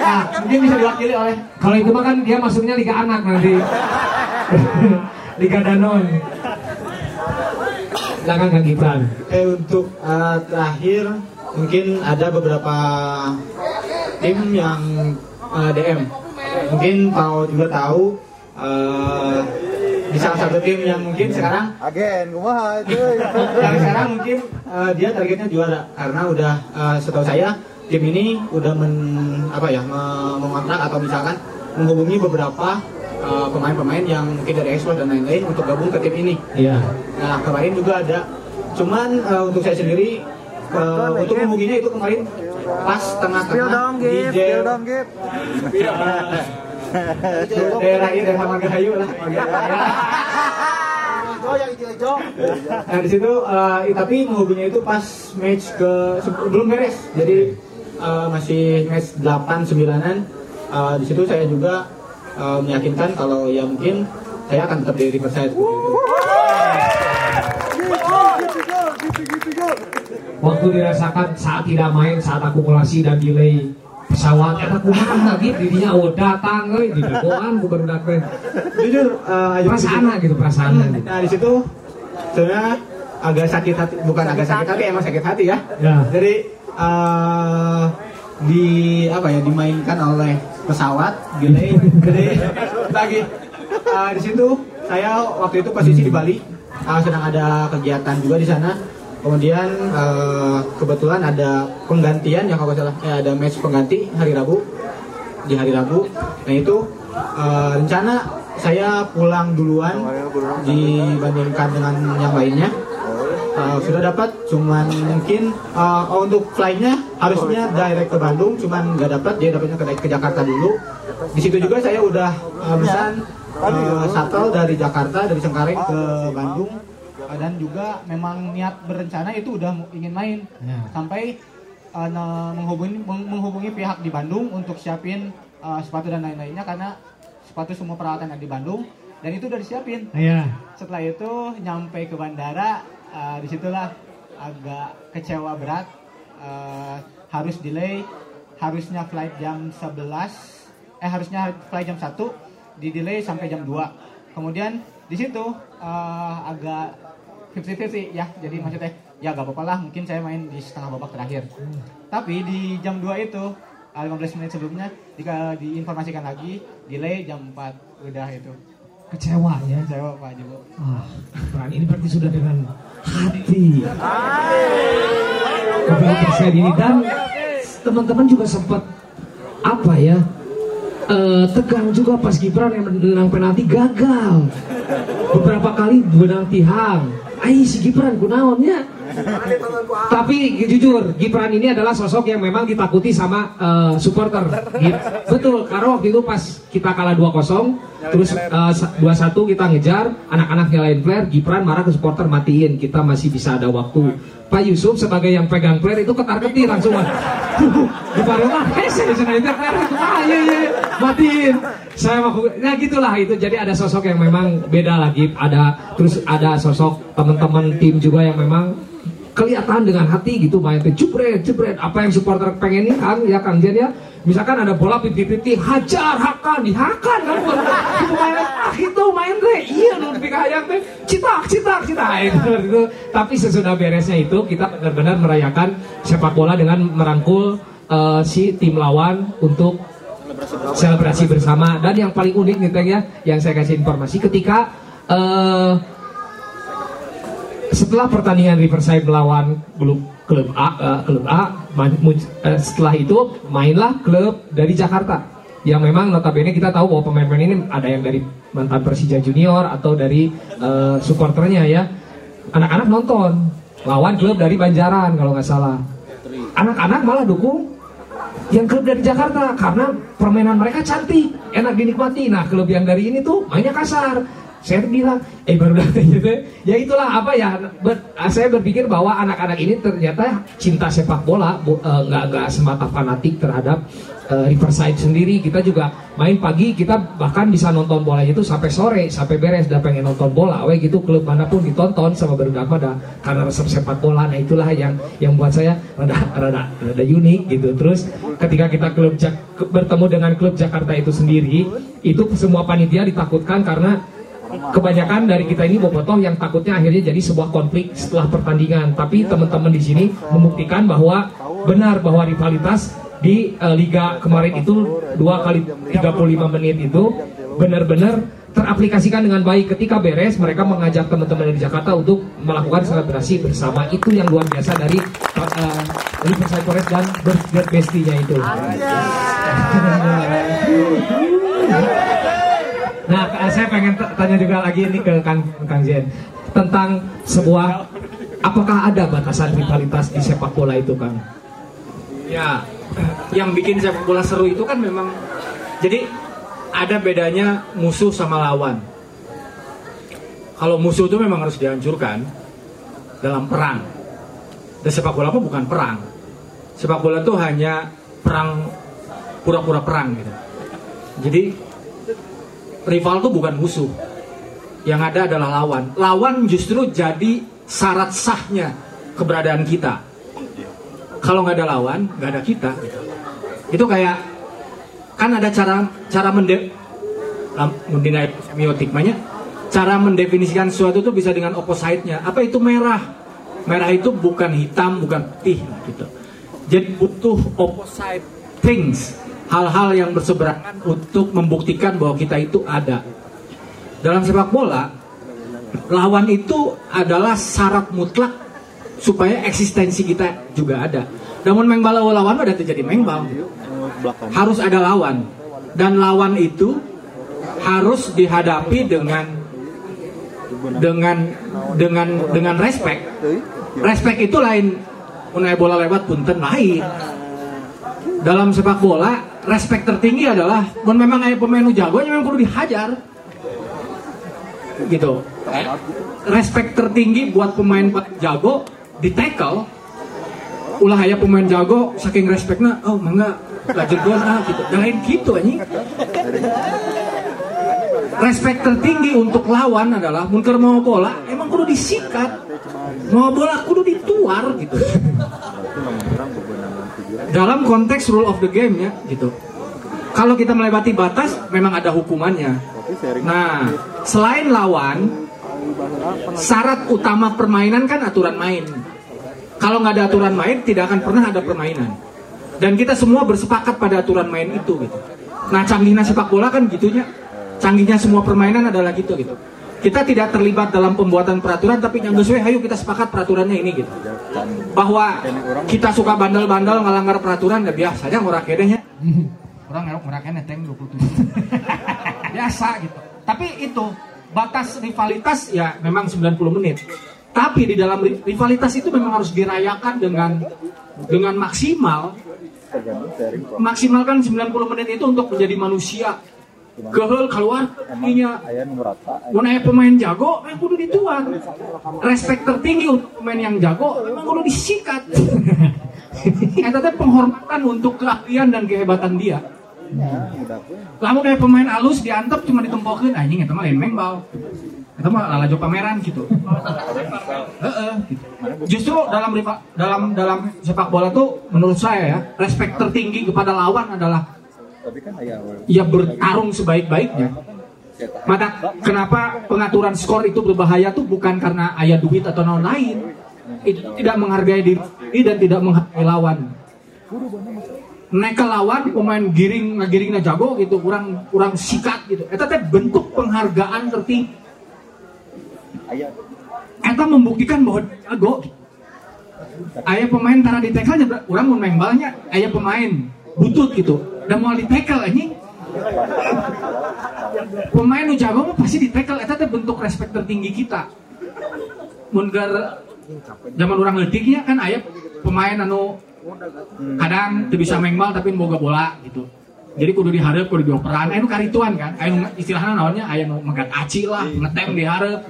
Nah, mungkin bisa diwakili oleh kalau itu mah kan dia masuknya liga anak nanti. Liga danon silakan Kang Gibran Eh untuk eh, terakhir mungkin ada beberapa tim yang eh, DM. Mungkin Pak juga tahu eh, di salah satu tim yang mungkin sekarang Agen, kumaha itu. yang sekarang mungkin eh, dia targetnya juara karena udah eh, setahu saya tim ini udah men apa ya me- mengontrak atau misalkan menghubungi beberapa eh, pemain-pemain yang mungkin dari ekspor dan lain-lain untuk gabung ke tim ini. iya Nah kemarin juga ada, cuman eh, untuk saya sendiri eh, untuk menghubunginya itu kemarin pas tengah-tengah di Gip. daerah ini daerah Margahayu lah. Margahayu. Nah di situ eh, tapi menghubunginya itu pas match ke belum beres, jadi eh, masih match 8 9-an. Eh, di situ saya juga eh, meyakinkan kalau ya mungkin saya akan tetap di seperti itu. waktu dirasakan saat tidak main saat akumulasi dan delay pesawat eta kumaha gitu dirinya oh datang euy gitu doan ku baru teh Jujur, eh, ayo perasaan gitu perasaan gitu. Nah di situ sebenarnya agak sakit hati, bukan agak sakit hati, emang sakit hati ya. Ya. Jadi eh, di apa ya dimainkan oleh pesawat, delay, jadi lagi eh, di situ saya waktu itu posisi di Bali, eh, sedang ada kegiatan juga di sana. Kemudian eh, kebetulan ada penggantian ya kalau nggak salah, eh, ada match pengganti hari Rabu di hari Rabu. Nah itu eh, rencana saya pulang duluan dibandingkan dengan yang lainnya. Eh, sudah dapat, cuman mungkin oh, untuk flightnya harusnya direct ke Bandung, cuman nggak dapat, dia dapatnya ke, ke Jakarta dulu. Di situ juga saya udah eh, pesan eh, shuttle dari Jakarta dari Cengkareng ke Bandung Eh, dan juga memang niat berencana itu udah ingin main sampai eh, ne- menghubungi meng- menghubungi pihak di Bandung untuk siapin eh, sepatu dan lain-lainnya karena sepatu semua peralatan yang di Bandung dan itu udah disiapin. Iya. Setelah itu nyampe ke bandara, eh, di situlah agak kecewa berat, eh, harus delay, harusnya flight jam 11, eh harusnya flight jam 1, di delay sampai jam 2. Kemudian di situ eh, agak 50-50 ya, jadi maksudnya ya gak apa-apa lah, mungkin saya main di setengah babak terakhir. Tapi di jam 2 itu, eh, 15 menit sebelumnya, jika diinformasikan lagi, delay jam 4, udah itu. Kecewa ya. Kecewa Pak Jibo. ah peran ini berarti sudah dengan hati. Kepada terkait ini. Dan teman-teman juga sempat apa ya eh, tegang juga pas Gibran yang menang penalti gagal. Beberapa kali benang tihang. Aih si Gibran kunaonnya tapi jujur Gibran ini adalah sosok yang memang ditakuti sama eh, supporter. Betul karena waktu itu pas kita kalah 2-0 terus eh, sa- 2-1 kita ngejar anak-anak nyalain flare Gibran marah ke supporter matiin kita masih bisa ada waktu. Pak Yusuf sebagai yang pegang flare itu ketar ketir langsung Gibran ah hese nah, flare itu. Ah iya iya matiin. Saya mau ya gitulah itu. Jadi ada sosok yang memang beda lagi ada terus ada sosok teman-teman tim juga yang memang kelihatan dengan hati gitu main teh jebret jebret apa yang supporter pengen kan ya Kang Jen ya. Misalkan ada bola pipi pipi hajar hakan dihakan kan itu main ah itu main teh iya nu pipi hayang teh citak citak citak. Itu, tapi sesudah beresnya itu kita benar-benar merayakan sepak bola dengan merangkul eh, si tim lawan untuk selebrasi bersama. Dan yang paling unik nih Teng ya yang saya kasih informasi ketika eh, setelah pertandingan Riverside melawan klub klub A eh, klub A ma- mun- eh, setelah itu mainlah klub dari Jakarta yang memang notabene kita tahu bahwa pemain-pemain ini ada yang dari mantan Persija Junior atau dari eh, supporternya ya anak-anak nonton lawan klub dari Banjaran kalau nggak salah anak-anak malah dukung yang klub dari Jakarta karena permainan mereka cantik, enak dinikmati. Nah, klub yang dari ini tuh mainnya kasar. Saya bilang eh baru datang gitu ya. Itulah apa ya ber- saya berpikir bahwa anak-anak ini ternyata cinta sepak bola eh, nggak nggak semata fanatik terhadap eh, Riverside sendiri. Kita juga main pagi kita bahkan bisa nonton bola itu sampai sore sampai beres udah pengen nonton bola we gitu klub mana pun ditonton sama baru pada karena resep sepak bola. Nah itulah yang yang buat saya rada rada rada unik gitu. Terus ketika kita klub bertemu dengan klub Jakarta itu sendiri itu semua panitia ditakutkan karena kebanyakan dari kita ini bobotoh yang takutnya akhirnya jadi sebuah konflik setelah pertandingan. Tapi teman-teman di sini membuktikan bahwa benar bahwa rivalitas di eh, liga kemarin itu dua kali 35 menit itu benar-benar teraplikasikan dengan baik. Ketika beres mereka mengajak teman-teman dari Jakarta untuk melakukan selebrasi bersama. Itu yang luar biasa dari uh, Forest dan Bird Bestinya itu Nah, saya pengen tanya juga lagi ini ke Kang, Kang Zen tentang sebuah apakah ada batasan rivalitas di sepak bola itu, Kang? Ya, yang bikin sepak bola seru itu kan memang jadi ada bedanya musuh sama lawan. Kalau musuh itu memang harus dihancurkan dalam perang. Dan sepak bola apa bukan perang. Sepak bola itu hanya perang pura-pura perang gitu. Jadi rival itu bukan musuh. Yang ada adalah lawan. Lawan justru jadi syarat sahnya keberadaan kita kalau nggak ada lawan nggak ada kita gitu. itu kayak kan ada cara cara mende mendinai semiotik banyak cara mendefinisikan sesuatu itu bisa dengan opposite-nya apa itu merah merah itu bukan hitam bukan putih gitu jadi butuh opposite things hal-hal yang berseberangan untuk membuktikan bahwa kita itu ada dalam sepak bola lawan itu adalah syarat mutlak supaya eksistensi kita juga ada. Namun mengbal lawan udah terjadi mengbal. Harus ada lawan. Dan lawan itu harus dihadapi dengan dengan dengan dengan respect. Respect itu lain unai bola lewat punten lain. Dalam sepak bola, respect tertinggi adalah mun memang ayah pemain nu jago memang perlu dihajar. Gitu. Respect tertinggi buat pemain jago di tackle ulah aya pemain jago saking respeknya oh mangga lajegon ah gitu dan lain gitu anjing respect tertinggi untuk lawan adalah munker mau bola emang kudu disikat mau bola kudu dituar gitu dalam konteks rule of the game ya gitu kalau kita melewati batas memang ada hukumannya nah selain lawan syarat utama permainan kan aturan main. Kalau nggak ada aturan main, tidak akan pernah ada permainan. Dan kita semua bersepakat pada aturan main itu gitu. Nah, canggihnya sepak bola kan gitunya. Canggihnya semua permainan adalah gitu gitu. Kita tidak terlibat dalam pembuatan peraturan, tapi yang sesuai, ayo kita sepakat peraturannya ini gitu. Bahwa kita suka bandel-bandel ngelanggar peraturan, ya biasa aja ngurang kedenya. Orang ngerok kene teng 27. biasa gitu. Tapi itu batas rivalitas ya memang 90 menit. Tapi di dalam ri- rivalitas itu memang harus dirayakan dengan dengan maksimal. Maksimalkan 90 menit itu untuk menjadi manusia. Gehel keluar. Mun aya pemain jago, eh kudu dituan. Respect tertinggi untuk pemain yang jago, memang kudu disikat. Eta teh penghormatan untuk keahlian dan kehebatan dia. Lamun kayak pemain alus diantep cuma ditempokeun anjing eta mah lain mengbal. Eta mah lalajo pameran gitu. Heeh, gitu. Justru dalam dalam dalam sepak bola tuh menurut saya ya, respect tertinggi kepada lawan adalah ya bertarung sebaik-baiknya. Maka kenapa pengaturan skor itu berbahaya tuh? Bukan karena ayah duit atau non lain. Itu tidak menghargai diri dan tidak menghargai lawan. Naik ke lawan pemain giring ngagiringnya jago gitu. Kurang kurang sikat gitu. Eta teh bentuk penghargaan tertinggi. Eta membuktikan bahwa jago. Ayah pemain tara di tackle kurang mau main balnya ayah pemain butut gitu dan mau di tackle anjing. Pemain nu jago mah pasti di tackle. Teh bentuk respect tertinggi kita. Mun gar zaman orang letiknya kan ayah pemain anu kadang tuh bisa mengbal tapi boga bola gitu. Jadi kudu diharap kudu dioperan. Anu karituan kan. Anu istilahnya namanya aya nu megat aci lah ngetem diharap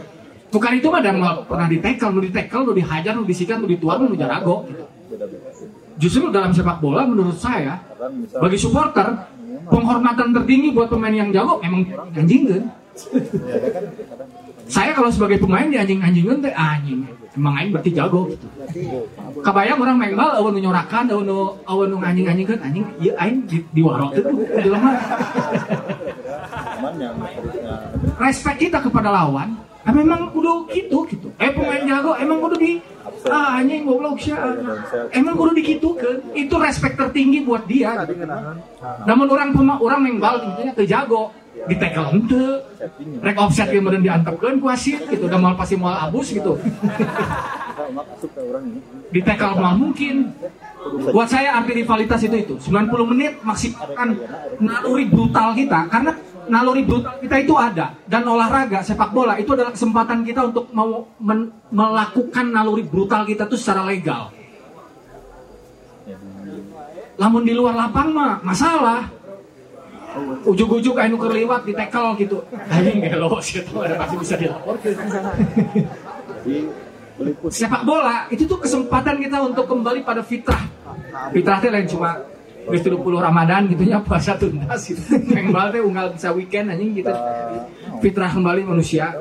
bukan itu mah dan mau pernah ditekel nu ditekel nu dihajar nu disikat nu dituang nu jarago gitu. Justru dalam sepak bola menurut saya bagi supporter penghormatan tertinggi buat pemain yang jago emang anjing kan saya kalau sebagai pemain di anjing-anjingan teh anjing emang aing berarti jago gitu. Kabayang orang main bal awan nu nyorakan awan awan nu anjing-anjing kan anjing ieu aing di, di warok itu jelema. Respect kita kepada lawan ah, memang kudu gitu gitu. Eh pemain jago emang kudu di ah anjing goblok sia. Emang kudu dikitukeun. Itu respect tertinggi buat dia. Gitu. Namun orang pema, orang bal intinya teu jago ditekel henteu rek offset yang kemudian diantepkeun ku wasit gitu. Udah mal pasti mal abus gitu. Ditekel mal mungkin. Buat saya arti rivalitas itu itu. 90 menit maksimalkan naluri brutal kita. Karena naluri brutal kita itu ada. Dan olahraga sepak bola itu adalah kesempatan kita untuk mau men- melakukan naluri brutal kita tuh secara legal. Lamun di luar lapang mah masalah. Ujuk-ujuk anu kerliwat di tackle gitu. Anjing gelo sih itu ada pasti bisa dilaporkan. Sepak bola itu tuh kesempatan kita untuk kembali pada fitrah. Fitrah teh lain cuma Geus 30 Ramadan gitu ya puasa tuntas gitu. Main bal teh unggal bisa weekend anjing gitu. Fitrah kembali manusia.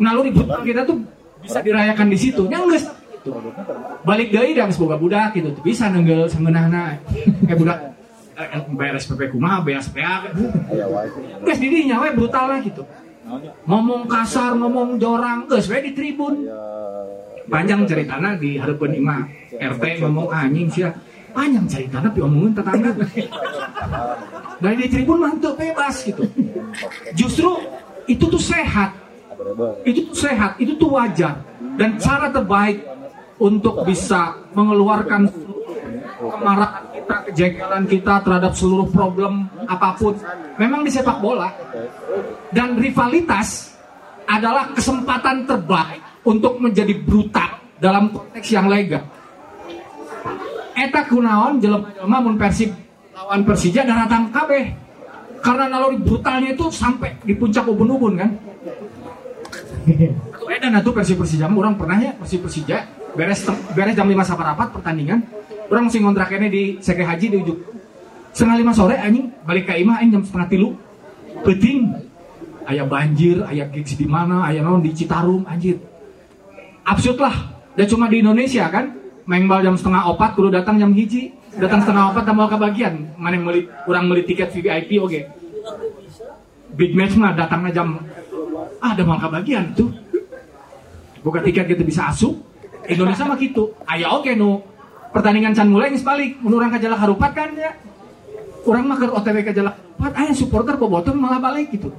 Naluri brutal kita tuh bisa dirayakan di situ. Nya geus gitu. Balik deui dan boga budak gitu. Tuh bisa nenggel sangeunahna. Kayak budak eh, bayar SPP kumaha, bayar SPA. Geus di dinya we brutal lah gitu. Ngomong kasar, ngomong jorang, geus we di tribun. Panjang ceritana di harapan imah RT ngomong anjing sia. Panjang ceritana diomongin tetangga. Dari di tribun mantep bebas gitu. Justru itu tuh sehat. Itu tuh sehat, itu tuh wajar. Dan cara terbaik untuk bisa mengeluarkan kemarahan kita, kejegelan kita terhadap seluruh problem apa pun. Memang di sepak bola. Dan rivalitas adalah kesempatan terbaik untuk menjadi brutal dalam konteks yang legal. Eta kunaon jelema-jelema mun Persib lawan Persija datang kabeh. Karena naluri brutalnya itu sampai di puncak ubun-ubun kan. Atuh edan atuh Persib Persija mah urang pernah ya Persib Persija beres beres jam 5 saparapat pertandingan. Urang mesti ngontrak ini di Seke Haji di ujung setengah lima sore anjing balik ke imah anjing jam setengah tilu peting ayah banjir ayah gigs di mana ayah naon di Citarum anjir absurd lah dan cuma di Indonesia kan main jam setengah opat kudu datang jam hiji. Datang setengah opat tambah kebagian. Mana yang beli kurang beli tiket VIP oke. Big match mah datangnya jam ah ada mal kebagian tuh. Buka tiket gitu bisa asup. Indonesia mah gitu. Ayah oke nu. Pertandingan can mulai geus balik. Mun urang ka Jalak Harupat kan ya. Urang mah keur OTW ka Jalak Harupat. Aya supporter bobotoh malah balik gitu.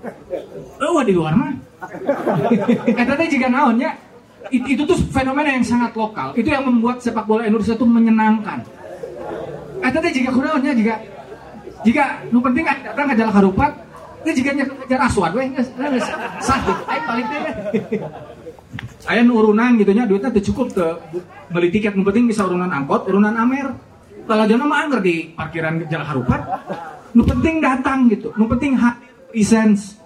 Eueuh di luar mah. Eta teh juga naon ya It- itu tuh fenomena yang sangat lokal itu yang membuat sepak bola Indonesia tuh menyenangkan eta teh juga kunaonnya juga jika nu penting datang ka Jalak Harupat itu jika ngejar aswad weh gitu ayo balik deh Aya nu urunan gitu nya duitnya teu cukup teu beli tiket nu penting bisa urunan angkot, urunan Amer. Talajana mah anggar di parkiran Jalan Harupat. Nu penting datang gitu. Nu penting hadir presence.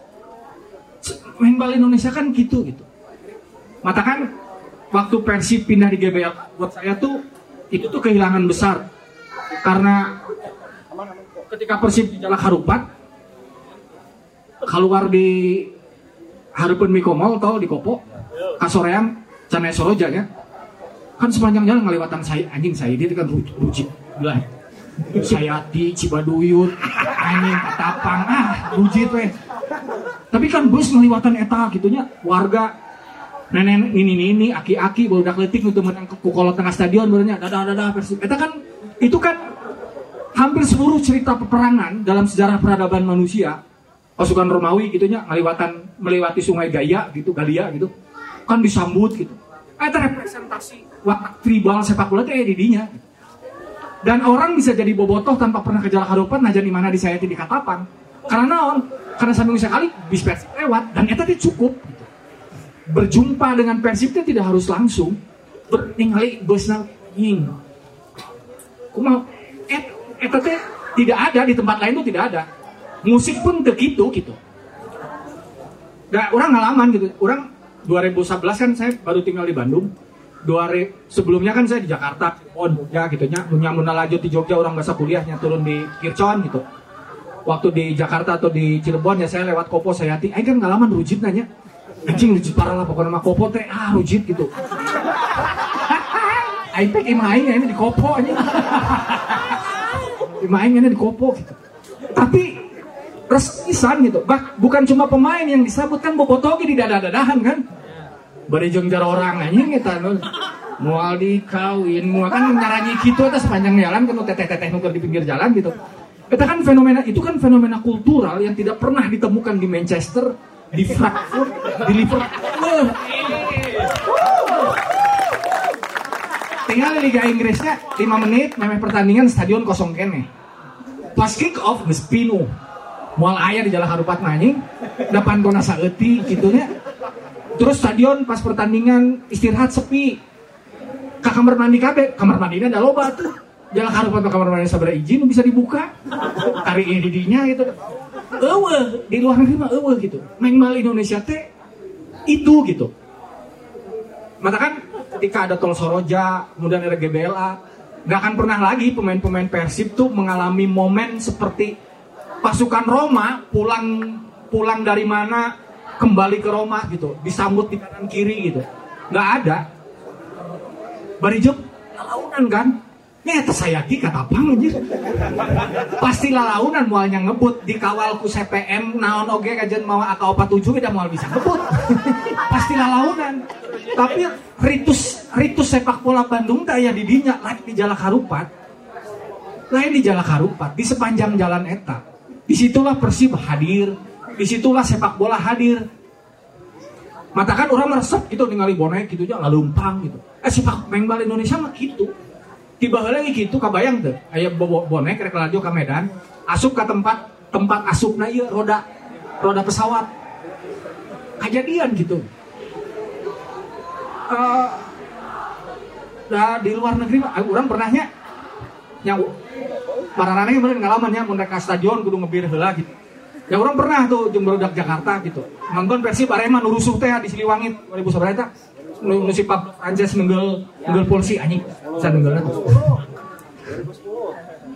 Main bal Indonesia kan gitu gitu. Mata kan waktu Persib pindah di GBL buat saya tuh itu tuh kehilangan besar. Karena ketika Persib di Jalan Harupat keluar di Harapan Mikomol tol di Kopo kasorean Canai Soroja ya. Kan sepanjang jalan ngelewatan saya anjing saya itu kan ruji, ruji belah Sayati Cibaduyut anjing Katapang ah ruji teh tapi kan bus ngelewatan eta gitunya warga nenek ini ini ini aki-aki baru udah letik untuk menang ke kukolot tengah stadion barunya dadah dadah persib. Eta kan itu kan hampir seluruh cerita peperangan dalam sejarah peradaban manusia pasukan Romawi gitunya ngelewatan melewati sungai Gaya gitu Galia gitu kan disambut gitu. Ada representasi watak tribal sepak bola itu ya di dinya. Dan orang bisa jadi bobotoh tanpa pernah ke Jalak Harupat najan di mana disayati di Katapang karena naon? Karena sambil sekali bis lewat dan itu cukup gitu. Berjumpa dengan Persib itu tidak harus langsung. Bertinggali busna nying kumaha et eta teh tidak ada di tempat lain tuh tidak ada. Musik pun begitu gitu. Nah orang ngalaman gitu. Orang 2011 kan saya baru tinggal di Bandung. Dua re- sebelumnya kan saya di Jakarta. Oh ya gitu. Nya punya lanjut di Jogja orang bahasa kuliahnya turun di Kircon gitu. Waktu di Jakarta atau di Cirebon ya saya lewat Kopo saya hati kan ngalaman rujit nanya anjing rujit parah lah pokoknya sama Kopo teh. Ah rujit gitu. Aing teh imah aing ini di Kopo anjing. Imah aing ini di Kopo gitu. Tapi reskisan gitu. Bah bukan cuma pemain yang disebut kan bobotogi di dada-dadahan kan? Berejong jar orang anjing nu. Mual dikawin mual kan nyaranyi gitu eta sepanjang jalan kan teteh-teteh nu keur di pinggir jalan gitu. Eta kan fenomena itu kan fenomena kultural yang tidak pernah ditemukan di Manchester, di Frankfurt, di Liverpool. Tinggal Liga Inggrisnya 5 menit, memang pertandingan stadion kosong kene. Pas kick off geus pinu. Moal aya di jalan harupat nanying, depan kona gitu nya. Terus stadion pas pertandingan istirahat sepi. Ka kamar mandi kabeh, kamar mandinya ada loba tuh. Jalan harupat ke kamar mandi sabara izin bisa dibuka. Ini didinya gitu. Eueuh, di luar negeri mah eueuh gitu. Main bal Indonesia teh itu gitu. Maka kan ketika ada Tol Soroja, kemudian ada GBLA, nggak akan pernah lagi pemain-pemain Persib tuh mengalami momen seperti pasukan Roma pulang pulang dari mana kembali ke Roma gitu, disambut di kanan kiri gitu, nggak ada. Barijub lalaunan kan, Nyata saya ki kata apa anjir. Pasti lalaunan mualnya ngebut dikawal ku CPM naon oge kajian mawa AK 47 udah mual bisa ngebut. Pasti lalaunan. Tapi ritus ritus sepak bola Bandung teh aya di dinya lain di Jalak Harupat. Lain di Jalak Harupat di sepanjang jalan eta. Di situlah Persib hadir, di situlah sepak bola hadir. Matakan orang meresep gitu ningali bonek gitu aja lalumpang gitu. Eh sepak bal Indonesia mah gitu tiba lagi gitu kabayang tuh aya bo- bonek rek laju ke Medan. Asup ke tempat tempat asupna ieu roda roda pesawat. Kejadian gitu. Eh, nah di luar negeri orang pernahnya marana yang bener ngalamannya mun rek ka stadion kudu ngebir heula gitu. Ya orang pernah tuh barudak Jakarta gitu. Nonton Persib Arema nu rusuh teh di Siliwangi 2009 eta nu nu si Frances nenggel nenggel polisi anjing. Bisa nenggelna tuh.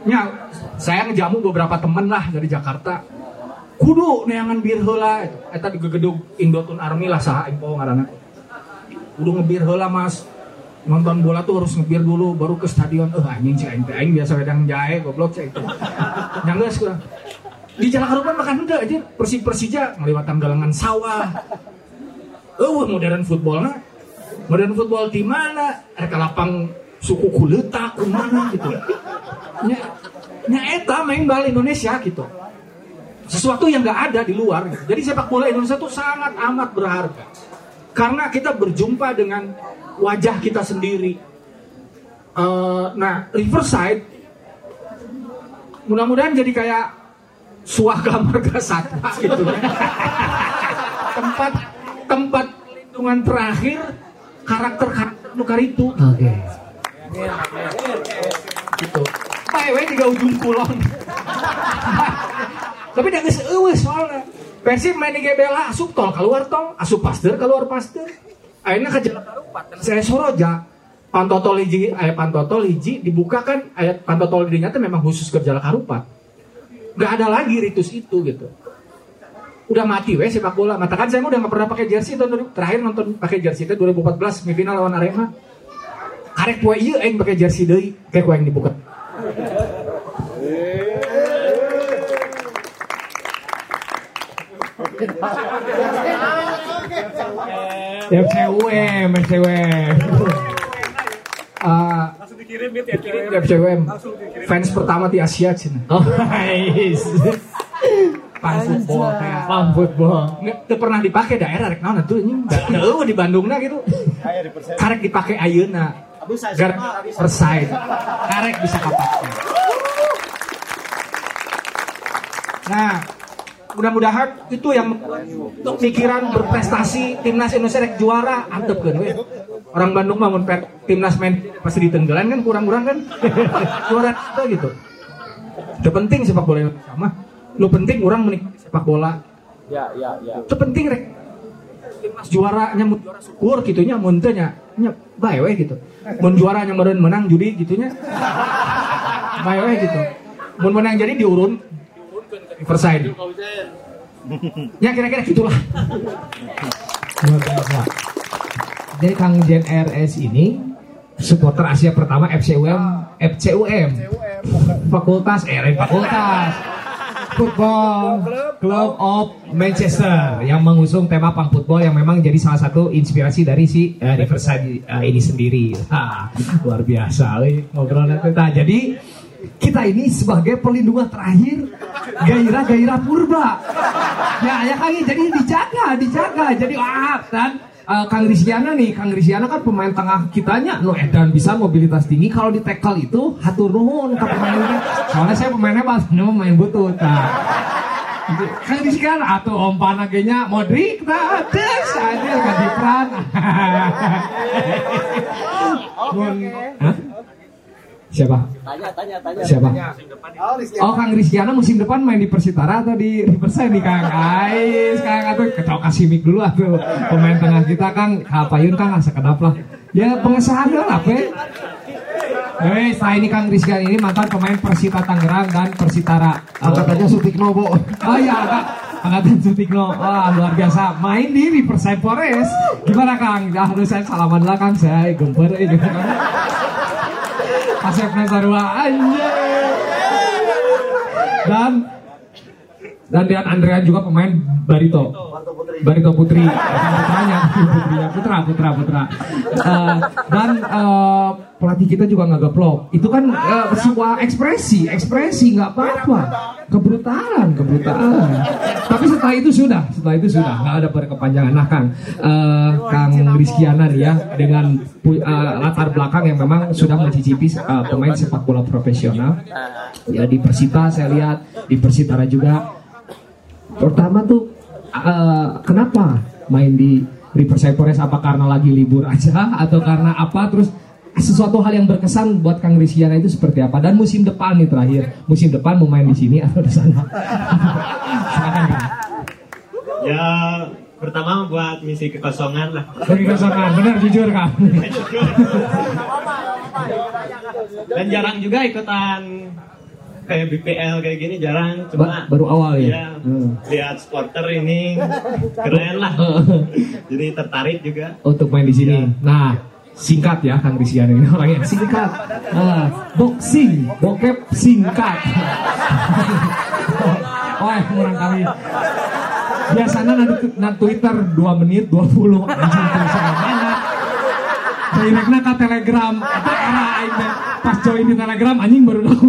Nya saya ngejamu beberapa temen lah dari Jakarta. Kudu neangan bir heula. Eta. di gedung Indotun Army lah saha info ngaranna. Kudu ngebir heula mas. Nonton bola tuh harus ngebir dulu baru ke stadion. Eh anjing aing teh aing biasa wedang jahe goblok cek itu nyanggeus kurang di Jalan Harupan makan udah aja Persib Persija ngelewatan galangan sawah. Oh modern footballnya modern football di mana? Reka lapang suku kuleta kumana gitu. Nya nya eta main bal Indonesia gitu. Sesuatu yang nggak ada di luar gitu. jadi sepak bola Indonesia tuh sangat amat berharga. Karena kita berjumpa dengan wajah kita sendiri. Eh, nah Riverside mudah-mudahan jadi kayak suaka marga satwa gitu tempat tempat lindungan terakhir karakter karakter nukar itu. Oke. gitu. Paewe juga ujung kulon. Tapi dia geus eueuh soalnya. Persib main di GBLA asup tol keluar tol asup pasteur keluar pasteur. Akhirnya ke jalan Harupat dan saya soroja pantotol hiji ayat pantotol hiji dibuka kan ayat pantotol di teh memang khusus ke jalan Harupat nggak ada lagi ritus itu gitu udah mati weh sepak bola mata kan saya mah udah nggak pernah pakai jersey tahun dulu- terakhir nonton pakai jersey itu 2014 semifinal lawan Arema karek poe ieu aing pakai jersey deui kayak kue yang dibuka FCUM, FCUM. Ah, dikirim di FCUM. Fans pertama di Asia cina. Oh, nice. Pan football kayak Paham football. nggak pernah dipakai daerah rek naon atuh anjing. Heuh di Bandungna gitu. Karek dipakai ayeuna. Gar Perside. Karek bisa kapake. Nah, mudah-mudahan itu yang untuk pikiran berprestasi timnas Indonesia rek juara antepkeun we. Orang Bandung mah mun pe- timnas main pasti ditenggelan kan kurang-kurang kan. juara kita gitu. Terpenting sepak bola Indonesia mah. Lu penting orang menikmati sepak bola. Ya, ya, ya. Terpenting rek. Timnas juara nya mun juara syukur gitunya mun teu nya bae we gitu. Mun juara nya meureun menang judi gitunya. Bae we gitu. Mun menang jadi diurun diurunkeun ke Riverside. Ya kira-kira gitulah. Luar biasa. Jadi Kang Jen RS ini supporter Asia pertama FCUM FCUM Fakultas eh Fakultas Football Club of Manchester yang mengusung tema punk football yang memang jadi salah satu inspirasi dari si eh, Riverside eh, ini sendiri. Hah, luar biasa ngobrolnya teh. Nah, jadi kita ini sebagai pelindungan terakhir gairah-gairah purba. Ya, ya Kang, jadi dijaga, dijaga. Jadi wah dan eh, Kang Risiana nih, Kang Risiana kan pemain tengah kitanya, no edan bisa mobilitas tinggi. Kalau di tackle itu hatur nuhun ke pemainnya. Soalnya saya pemainnya pas main butut. Nah, Kang Risiana atau Om Panagenya Modric, nah, des aja ganti peran. Hah? Siapa? Tanya, tanya, tanya. Siapa? Oh Kang Rizkyana musim depan main di Persitara atau di Riverside nih Kang? Ais Kang atau kita kasih mic dulu atuh pemain tengah kita Kang Kapayun Kang asa kedap lah. Ya pengesahan lah apa? Eh, setelah ini Kang Rizkyana ini mantan pemain Persita Tangerang dan Persitara. Angkatannya Sutikno, Bo. Oh iya, Kak. Angkatan Sutikno. Wah, luar biasa. Main di Riverside Forest. Gimana Kang? Ah, aduh saya salaman lah Kang. Saya gemper eh gitu kan. Asep Nasarua anjay. Dan dan Dian Andrean juga pemain Barito. Barito Putri. Putranya, putrinya Putra, Putra, Putra. Eh, dan eh, pelatih kita juga nggak geplok. Itu kan eh, sebuah ekspresi, ekspresi nggak apa-apa. Kebrutalan, kebrutalan. Tapi setelah itu sudah, setelah itu sudah nggak ada berkepanjangan. Nah, Kang, eh, Kang Rizkyana nih ya dengan eh, latar belakang yang memang sudah mencicipi eh, pemain sepak bola profesional. Ya di Persita saya lihat, di Persitara juga pertama tuh eh, kenapa main di Riverside Forest apa karena lagi libur aja? Atau karena apa? Terus sesuatu hal yang berkesan buat Kang Rizkyana itu seperti apa? Dan musim depan nih terakhir. Musim depan mau main di sini atau di sana? Ya pertama buat misi kekosongan lah. dari kosongan benar jujur Kang. Dan jarang juga ikutan kayak BPL kayak gini jarang. Cuma Ba- baru awal ya ya, Hmm. lihat supporter ini keren lah. Jadi tertarik juga. untuk main di sini. Nah, singkat ya Kang Rizkyana ini orangnya singkat. Nah, boxing, bokep singkat. Wah, kurang kali. Biasanya nanti, nanti Twitter 2 menit 20 anjing tulisan mana. Ke Telegram, itu era aing pas join di Telegram anjing baru tahu.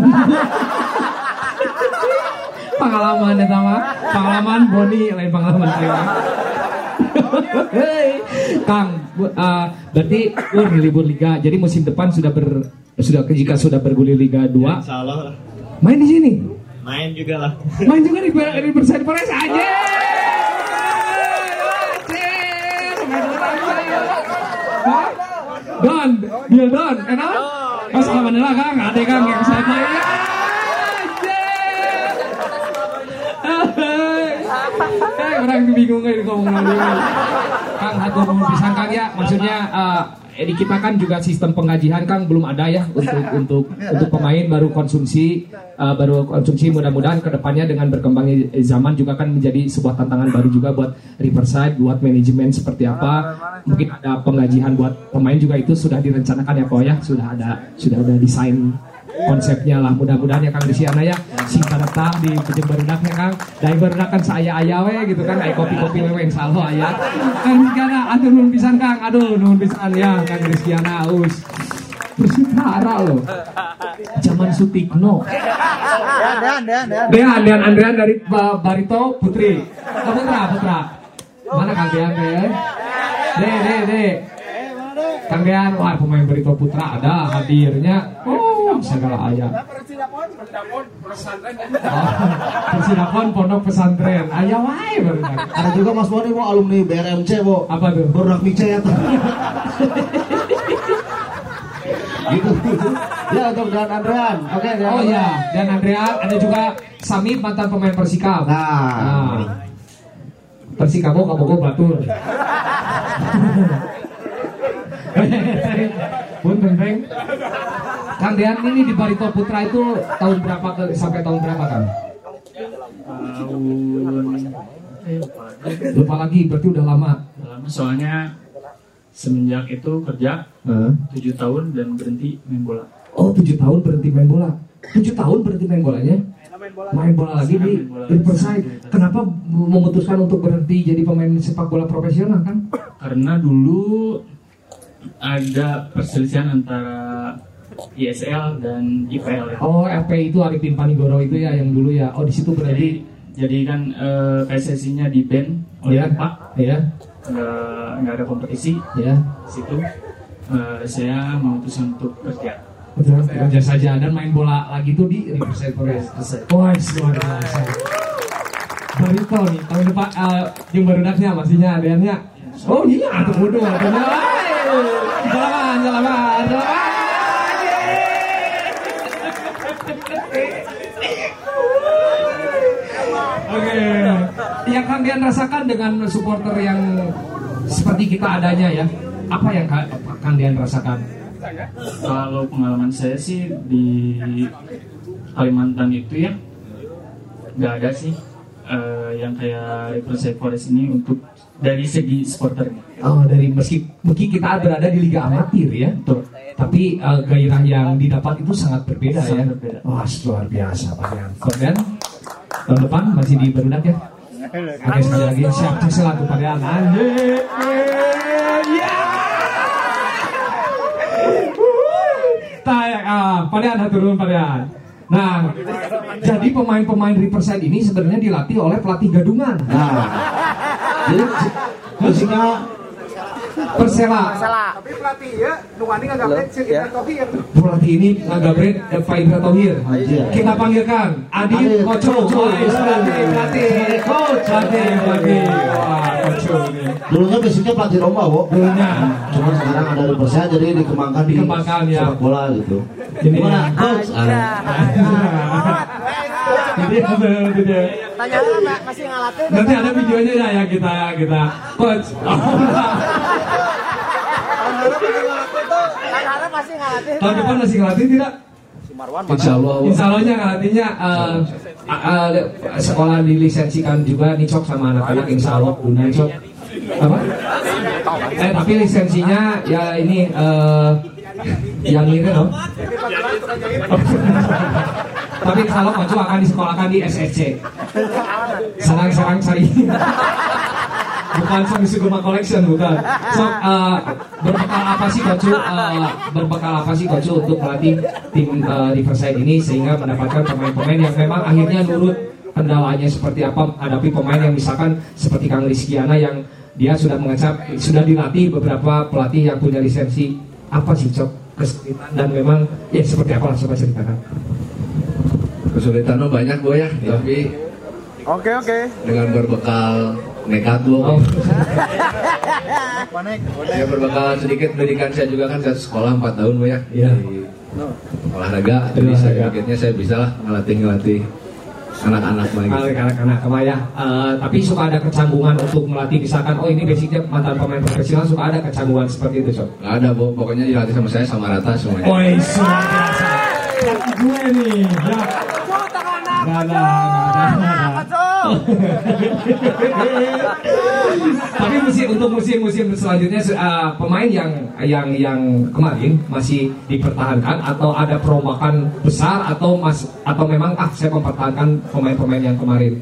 Pengalaman ya sama pengalaman Boni lain pengalaman saya. Hei, Kang, uh, berarti uh, libur liga. Jadi musim depan sudah ber sudah jika sudah bergulir Liga 2, Insya Allah lah. main di sini. main juga lah. Main juga di Persib Forest aja. Don, deal Don, enak? Mas alhamdulillah Kang, ada Kang yang saya orang bingung kayak ngomong dulu. Kang, hatur nuhun pisan Kang ya. Maksudnya eh, di kita kan juga sistem penggajian Kang belum ada ya untuk untuk untuk pemain baru konsumsi eh, baru konsumsi mudah-mudahan ke depannya dengan berkembangnya zaman juga kan menjadi sebuah tantangan baru juga buat Riverside buat manajemen seperti apa mungkin ada penggajian buat pemain juga itu sudah direncanakan ya Ko ya sudah ada sudah ada desain konsepnya lah mudah-mudahan ya Kang Desiana ya. Sing datang di Pejeng Barudak ya Kang dari Barudak kan saya ayah we gitu kan? Kayak kopi-kopi wewe insya Allah ayah Kang Rizkiana aduh nuhun pisan Kang. Aduh nuhun pisan ya. Kang Rizkiana us. Persitara loh. Zaman Sutikno. Dean, Dean, Dean. Dean, Dean Andrean dari Ba- Barito Putri. Oh, Putra, Putra. Mana Kang Dean Dean De, de, de Kang Dean, wah pemain Barito Putra ada hadirnya. Oh segala ayat Persidakon Pondok Pesantren Ayah wae baru Ada juga Mas Boni mau alumni BRMC, Bo. Apa tuh? Baru Mice ya gitu. Ya untuk Dan Andrean. Oke, Dan Oh ya, dan Andrea ada juga Sami mantan pemain Persikap. Nah. Persikabo kamu gue batur. Pun beng Kang Dean ini di Barito Putra itu tahun berapa ke sampai tahun berapa Kang? Lupa lagi, berarti udah lama. lama soalnya semenjak itu kerja tujuh tahun dan berhenti main bola Oh, tujuh tahun berhenti main bola. Tujuh tahun berhenti main bolanya? Main bola lagi di Riverside. Kenapa memutuskan untuk berhenti jadi pemain sepak bola profesional kan? karena dulu ada perselisihan antara ISL dan IPL ya. Oh, RP itu Arifin Panigoro itu ya yang dulu ya. Oh, di situ berarti Jadi kan eh, PSSI-nya di ban oleh ya, Pak, ya, nggak nggak ada kompetisi ya. di situ. Eh, saya memutuskan untuk kerja. Betul, kerja saja dan main bola lagi tuh di Riverside Forest. Wah, luar biasa. Barito nih, tahun depan uh, yang baru daknya masihnya adanya. Oh iya, bodoh, artinya. Jalan, jalan, jalan. Oke, yang kalian rasakan dengan supporter yang seperti kita adanya ya, apa yang ka- Kang Dian rasakan? Kalau pengalaman saya sih di Kalimantan itu ya nggak ada sih eh, yang kayak Riverside Forest ini untuk dari segi supporternya. Oh, dari meski mungkin kita berada di liga amatir ya, Betul. tapi uh, gairah yang didapat itu sangat berbeda ya. Sangat berbeda. Wah, luar biasa Pak Dian. Kemudian tahun depan masih di Berudak ya. Oke, sekali lagi siap selaku Pak Dian. Anjir. Ya. Tayak, ah, Dian. Nah, jadi pemain-pemain Riverside ini sebenarnya dilatih oleh pelatih gadungan. Nah. Jadi musiknya Persela. Tapi pelatih ya, nuwani nggak gabret sih kita tohir. Pelatih ini ngagabret Eva Indra Tohir. Kita panggilkan Adit Koco. Pelatih, pelatih, coach, pelatih, pelatih. Wah, Koco ini. dulunya basicnya pelatih Roma, Wo. Dulunya. Cuma sekarang ada di Persija jadi dikembangkan di Dikembangkan, ya. sepak bola gitu. Jadi Gimana, ya. coach? Ah. Jadi ada, jadi Tanya lah, masih ngalatih. nanti ada videonya ya yang kita kita coach. Oh, tahun depan masih ngelatih tidak? Insya Allah. Insya Allahnya ngelatihnya eh, eh, sekolah dilisensikan juga nih Cok sama anak-anak Insya Allah punya Cok. Apa? Eh tapi lisensinya ya ini eh, yang ini dong. tapi Allah maju akan disekolahkan di SSC. Sarang-sarang cari. bukan Song Suguma Collection bukan. So eh, berbekal apa sih Coach? eh, berbekal apa sih Coach untuk melatih tim eh, Riverside ini sehingga mendapatkan pemain-pemain yang memang akhirnya nurut kendalanya seperti apa hadapi pemain yang misalkan seperti Kang Rizkiana yang dia sudah mengecap sudah dilatih beberapa pelatih yang punya lisensi apa sih cok kesulitan dan memang ya seperti apa coba ceritakan Kesulitan mah banyak bu ya, tapi Oke oke. dengan berbekal nekat bu. oh, Ya berbekal sedikit pendidikan saya juga kan saya sekolah 4 tahun bu ya. Iya. Di olahraga, jadi saya sedikitnya saya bisa lah ngelatih ngelatih anak-anak lagi. anak-anak kemaya Eh, tapi suka ada kecanggungan untuk melatih misalkan oh ini basicnya mantan pemain profesional suka ada kecanggungan seperti itu cok Gak ada bu, pokoknya dilatih sama saya sama rata semuanya. Woi, luar biasa. Gue nih, ya. Tapi musim untuk musim-musim selanjutnya eh, pemain yang yang yang kemarin masih dipertahankan atau ada perombakan besar atau mas atau memang ah saya mempertahankan pemain-pemain yang kemarin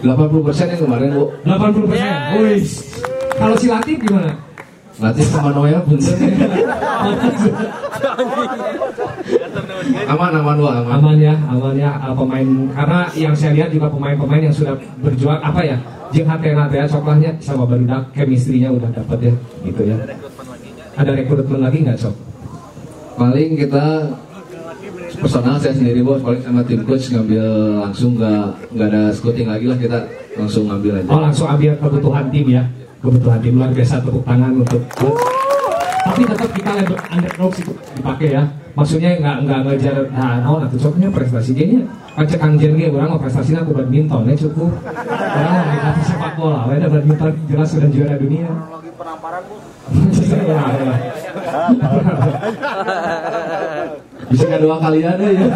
80% yang kemarin bu, 80 persen. Wih, kalau si Latif gimana? Latih sama Noya punten. aman aman bu, aman. aman ya, aman ya uh, pemain karena yang saya lihat juga pemain-pemain yang sudah berjuang apa ya, jeung hatena teh coklahnya sama barudak chemistry-nya udah dapat ya, gitu ya. Ada rekrutmen lagi nggak sok? Paling kita personal saya sendiri bos, paling sama tim coach ngambil langsung nggak nggak ada scouting lagi lah kita langsung ngambil aja. Oh langsung ambil kebutuhan tim ya, kebutuhan tim luar biasa tepuk tangan untuk. Tapi tetap kita under- underdogs itu dipakai ya maksudnya nggak nggak ngejar nah no atau coknya prestasi dia kaca kangjen ge orang prestasinya aku badminton ya cukup orang mau ngelatih sepak bola we da badminton jelas sudah juara dunia Ya, ya. Bisa nggak dua kalian deh ya.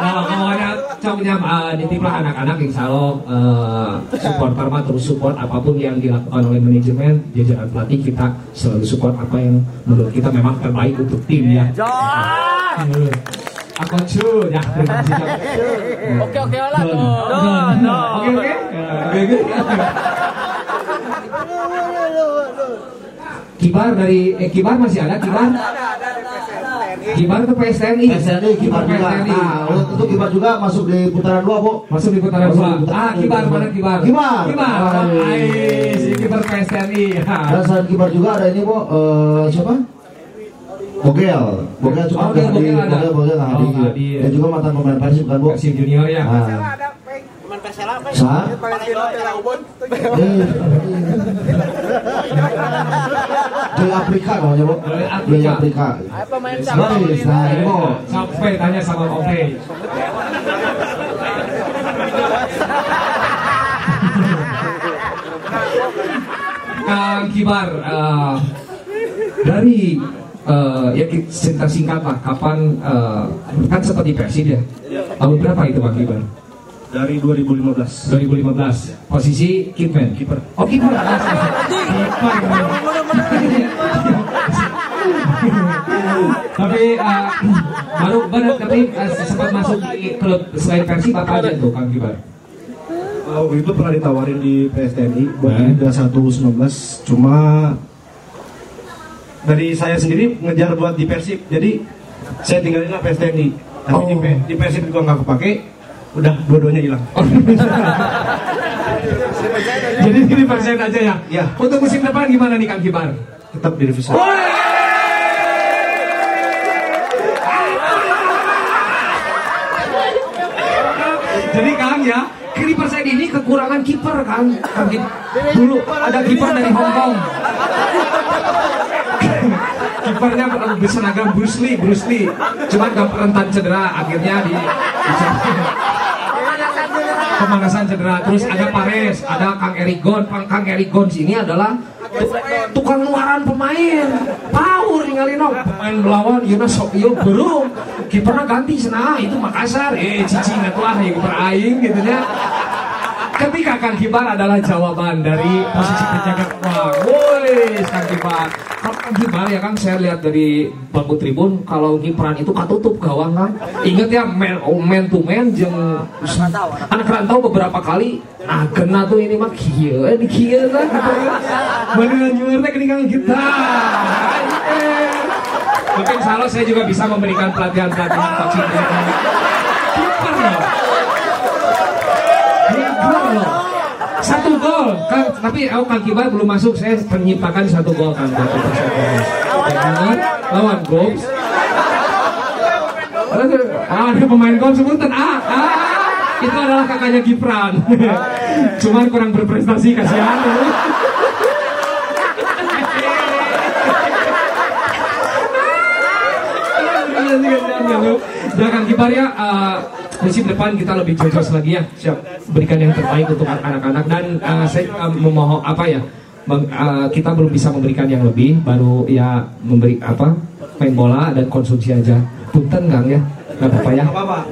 Nah, pokoknya coknya uh, nitiplah anak-anak insya Allah uh, supporter mah terus support apa pun yang dilakukan oleh manajemen jajaran pelatih kita selalu support apa yang menurut kita memang terbaik untuk tim ya. Aku cu, ya terima kasih. Oke oke lah. Oke oke. Oke oke. Kibar dari eh, Kibar masih ada Kibar? Kibar ke PSTNI. PSTNI kibar juga. PSTNI. Nah, untuk kibar juga masuk di putaran dua, Bu. Masuk di putaran dua. Ah, kibar mana kibar? Kibar. Kibar. Hai. Si kibar PSTNI. Dan selain kibar juga ada ini, Bu. Eh, siapa? Bogel. Bogel cuma Oh, Bogel, hadir. Bogel ada. Bogel, Bogel juga mantan pemain Persib kan, Bu. Persib Junior Ah. Sa? Eh, Di Afrika namanya, Bu. Di Afrika. pemain Baik, nah ini, Bu. Sampai tanya sama Oke. Kang Kibar, eh, dari eh, ya kita cerita singkat lah, kapan eh, kan seperti Persib ya? Tahun berapa itu Kang Kibar? Dari 2015. 2015. Posisi Kidman. Kiper. Oh Kiper. Kiper. tapi eh, baru benar tapi eh, sempat masuk di klub selain Persib apa aja tuh Kang Kibar? Oh, itu pernah ditawarin di PSTNI buat Eh. Liga 1 19 cuma dari saya sendiri ngejar buat di Persib jadi saya tinggalin lah PSTNI tapi di, P- di Persib juga nggak kepake udah dua-duanya hilang Jadi ini persen aja ya. Iya. Untuk musim depan gimana nih Kang Kibar? tetap di divisi Jadi Kang ya, kiri persen ini kekurangan kiper kan. Kang Ki- Dulu ada kiper dari Hong Kong. Kipernya berseragam Bruce Lee, Bruce Lee. Cuman gak rentan cedera, akhirnya di pemanasan cedera. Terus ada Pares, ada Kang Eric Gon. Kang, Kang Eric Gon ini adalah tu- tukang luaran pemain. Power ningali no. Pemain melawan Yuna sok ieu belum. Kipernya ganti senah itu Makassar. Eh cicing atuh ah yang kiper aing gitu nya. Ketika Kang Kibar adalah jawaban dari posisi penjaga gawang. Woi, Kang Kibar. Kalau Kang Kibar ya Kang saya lihat dari bangku tribun kalau kiperan itu katutup gawang Kang. Ingat ya man, oh, man to man jeung anak rantau beberapa kali ah kena tuh ini mah kieu di kieu kan beneran nyueur teh Kang kita. Mungkin salah saya juga bisa memberikan pelatihan-pelatihan coaching. Kiper loh. Dia gol loh. Satu gol, kan, tapi oh, Kang Kibar belum masuk. Saya penyimpankan satu gol kan. Dengan lawan Gops. Ah, ada pemain Gops sebutan. Ah, ah, itu adalah kakaknya Gibran. Cuman kurang berprestasi kasihan. Jangan kibar ya, eh, musim depan kita lebih jojos lagi ya. Siap. Berikan yang terbaik untuk anak-anak dan eh, saya eh, memohon apa ya? meng- kita belum bisa memberikan yang lebih, baru ya memberi apa? main bola dan konsumsi aja. Punten Kang ya. Gak apa-apa ya.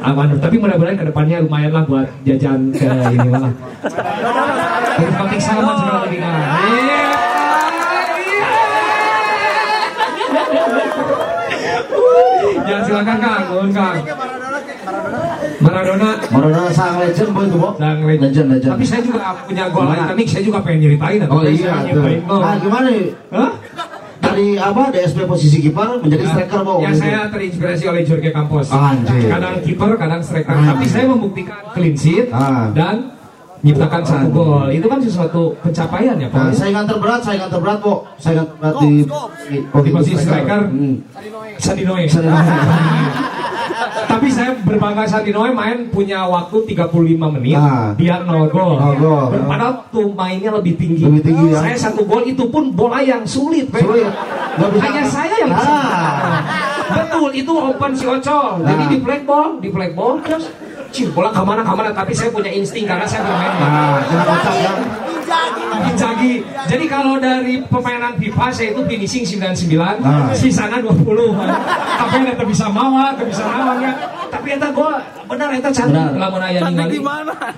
Aman. Tapi mudah-mudahan ke depannya lumayan lah buat jajan ke ini lah. Terima kasih selamat sekali lagi Kang. Iya. Ya silakan Kang, mohon Kang. Maradona Maradona sang legend boy Bu. Sang legend. Legend, legend. Tapi saya juga punya gol ikonik, saya juga pengen nyeritain. Oh Tapi iya, tuh. Nah, gimana nih? Hah? Dari apa? DSP posisi kiper menjadi striker, Bu. Ya gitu. saya terinspirasi oleh Jorge Campos. Anjir. Kadang kiper, kadang striker. Anjir. Tapi saya membuktikan clean sheet Ah. dan menciptakan satu gol itu kan sesuatu pencapaian ya Nah, Pak saingan terberat, saingan terberat, Bu. Saingan terberat di di posisi striker Hmm. Sadinoe Sadinoe. tapi saya berbangga Sadinoe main punya waktu 35 menit Nah. dia 0 gol Nol gol. padahal tuh mainnya lebih tinggi Lebih tinggi, ya. saya satu gol itu pun bola yang sulit. Sulit. Hanya saya yang bisa Nah. betul itu open si Ocol jadi Nah. di flag ball di flag ball terus Cih, bola ke mana ke mana tapi saya punya insting karena saya bermain Nah. Inzaghi. Jadi kalau dari pemainan FIFA saya itu finishing 99, Nah. sisanya 20. Tapi ada bisa mawa, ada bisa mawa ya. Tapi eta gua benar eta cantik Benar. lamun aya ningali.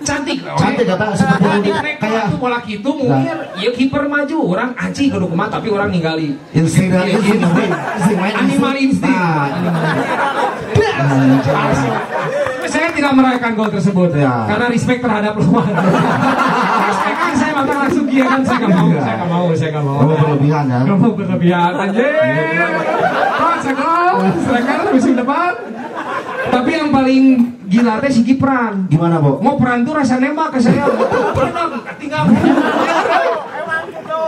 Cantik. Cantik kata seperti Nah, ini. kayak itu bola kitu mungkin ya kiper maju, orang anjing kudu kumaha tapi orang ningali. insting Iya, Animal insting. Nah. Saya tidak merayakan gol tersebut Ya. karena respect terhadap lawan. respect kan saya matang langsung dia kan saya nggak mau, saya nggak mau, saya nggak mau. Oh, berlebihan ya. Mau berlebihan anjir. Oh, cekol, striker musim depan. Tapi yang paling gila teh si Kipran. Gimana, Bu? Mau peran tuh rasa nembak ke saya. Berenang, tinggal.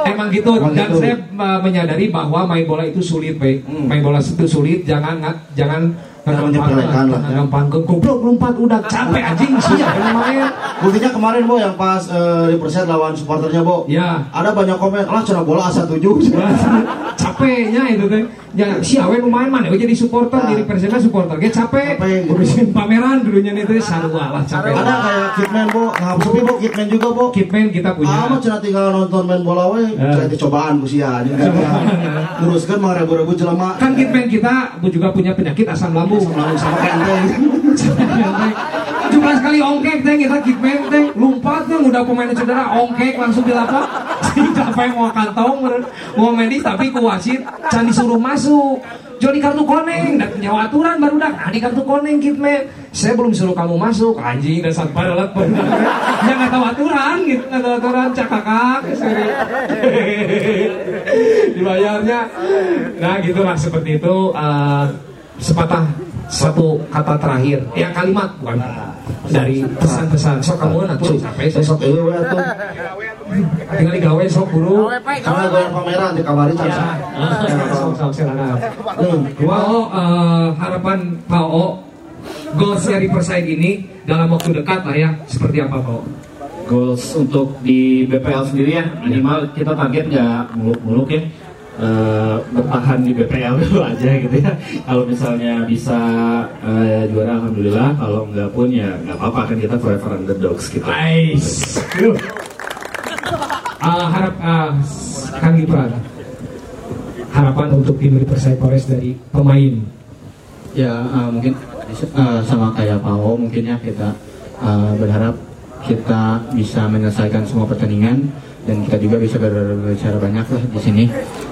Emang gitu Emang dan gitu. saya uh, menyadari bahwa main bola itu sulit, baik. Hmm. Main bola itu sulit, jangan jangan Jangan menyepelekan lah, ya. gampang ke goblok lompat udah capek anjing sih ya main. Buktinya kemarin Bu yang pas eh, di perset lawan supporternya Bu. Ya. Ada banyak komen, "Lah cenah bola asa 7." capeknya itu teh ya si awe lumayan mana jadi supporter Nah. jadi Persema supporter ge capek Capek, gitu. pameran dulunya itu sarua lah capek Ada kayak Kitman Bu, ngap sepi Bu, Kitman juga Bu. Kitman kita punya Ah, cenah tinggal nonton main bola we, Eh. teh cobaan ku sia anjing kan. Nguruskeun mah rebu-rebu jelema. kan Kitman kita juga punya penyakit asam lambung Langsung sama kayak ente. 17 kali ongkek teh kita Kitman teh lompat teh udah pemain cedera ongkek langsung di lapak capek mau kantong mau medis tapi ku wasit can disuruh masuk. Jadi kartu koneng dan nyawa aturan baru dah. Nah, di kartu koneng Kitman saya belum suruh kamu masuk. Anjing dan saat pada bener ya nggak tahu aturan gitu. Nggak tahu aturan cakakak dibayarnya. Nah gitulah seperti itu. Eh, sepatah satu kata terakhir. Ya kalimat bukan. Dari pesan-pesan. Sok kamu saya sok Besok. Eueuh we atuh. tinggal digawe sok buru Karena goyang pameran di kamari. Ya. sok sok silakan. Wow, harapan Pak O goals dari Persib ini dalam waktu dekat lah ya. Seperti apa Pak O? goals untuk di BPL sendiri ya minimal kita target nggak muluk-muluk ya Eh, bertahan di BPL dulu aja gitu ya kalau misalnya bisa eh, juara alhamdulillah kalau nggak pun ya nggak apa-apa kan kita forever underdogs gitu Nice. Ah, harap ah, Kang Gibran. Harapan untuk tim Persib Polres dari pemain. Ya eh, mungkin eh, sama kayak Pao mungkin ya kita eh, berharap kita bisa menyelesaikan semua pertandingan dan kita juga bisa berbicara banyak lah di sini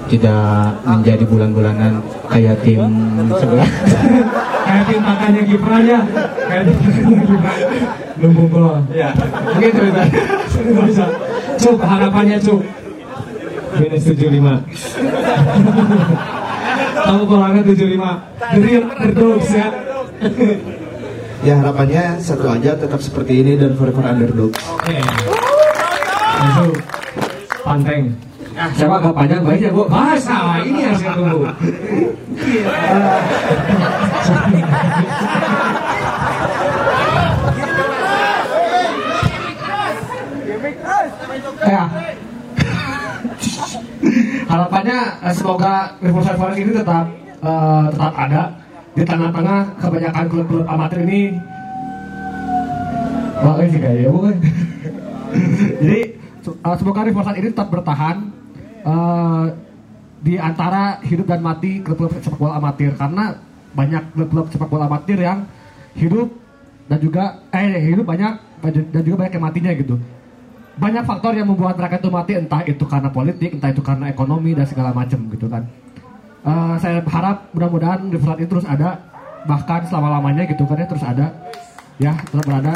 tidak menjadi bulan-bulanan kayak tim sebelah Kayak tim makannya Gibran ya. Kayak tim makannya Gibran. Lumbung gol. Ya. mungkin cerita Nggak bisa. Cuk, harapannya Cuk. Minus 75. Kamu golangnya 75. Dream underdogs ya. Ya harapannya satu aja tetap seperti ini dan forever underdog. Oke. Masuk. Panteng. Siapa agak panjang baik ya bu? Masa ini yang saya tunggu. Ya. Harapannya eh, semoga Riverside Forest ini tetap eh, tetap ada di tengah-tengah kebanyakan klub-klub amatir ini. Wah, ini kayak ya. Jadi eh, semoga Riverside ini tetap bertahan eh, di antara hidup dan mati klub-klub sepak bola amatir. Karena banyak klub-klub sepak bola amatir yang hidup dan juga eh hidup banyak dan juga banyak yang matinya gitu. Banyak faktor yang membuat mereka itu mati entah itu karena politik entah itu karena ekonomi dan segala macam gitu kan. Eh, saya harap mudah-mudahan Riverside itu terus ada bahkan selama lamanya gitu kan ya terus ada. Ya tetap berada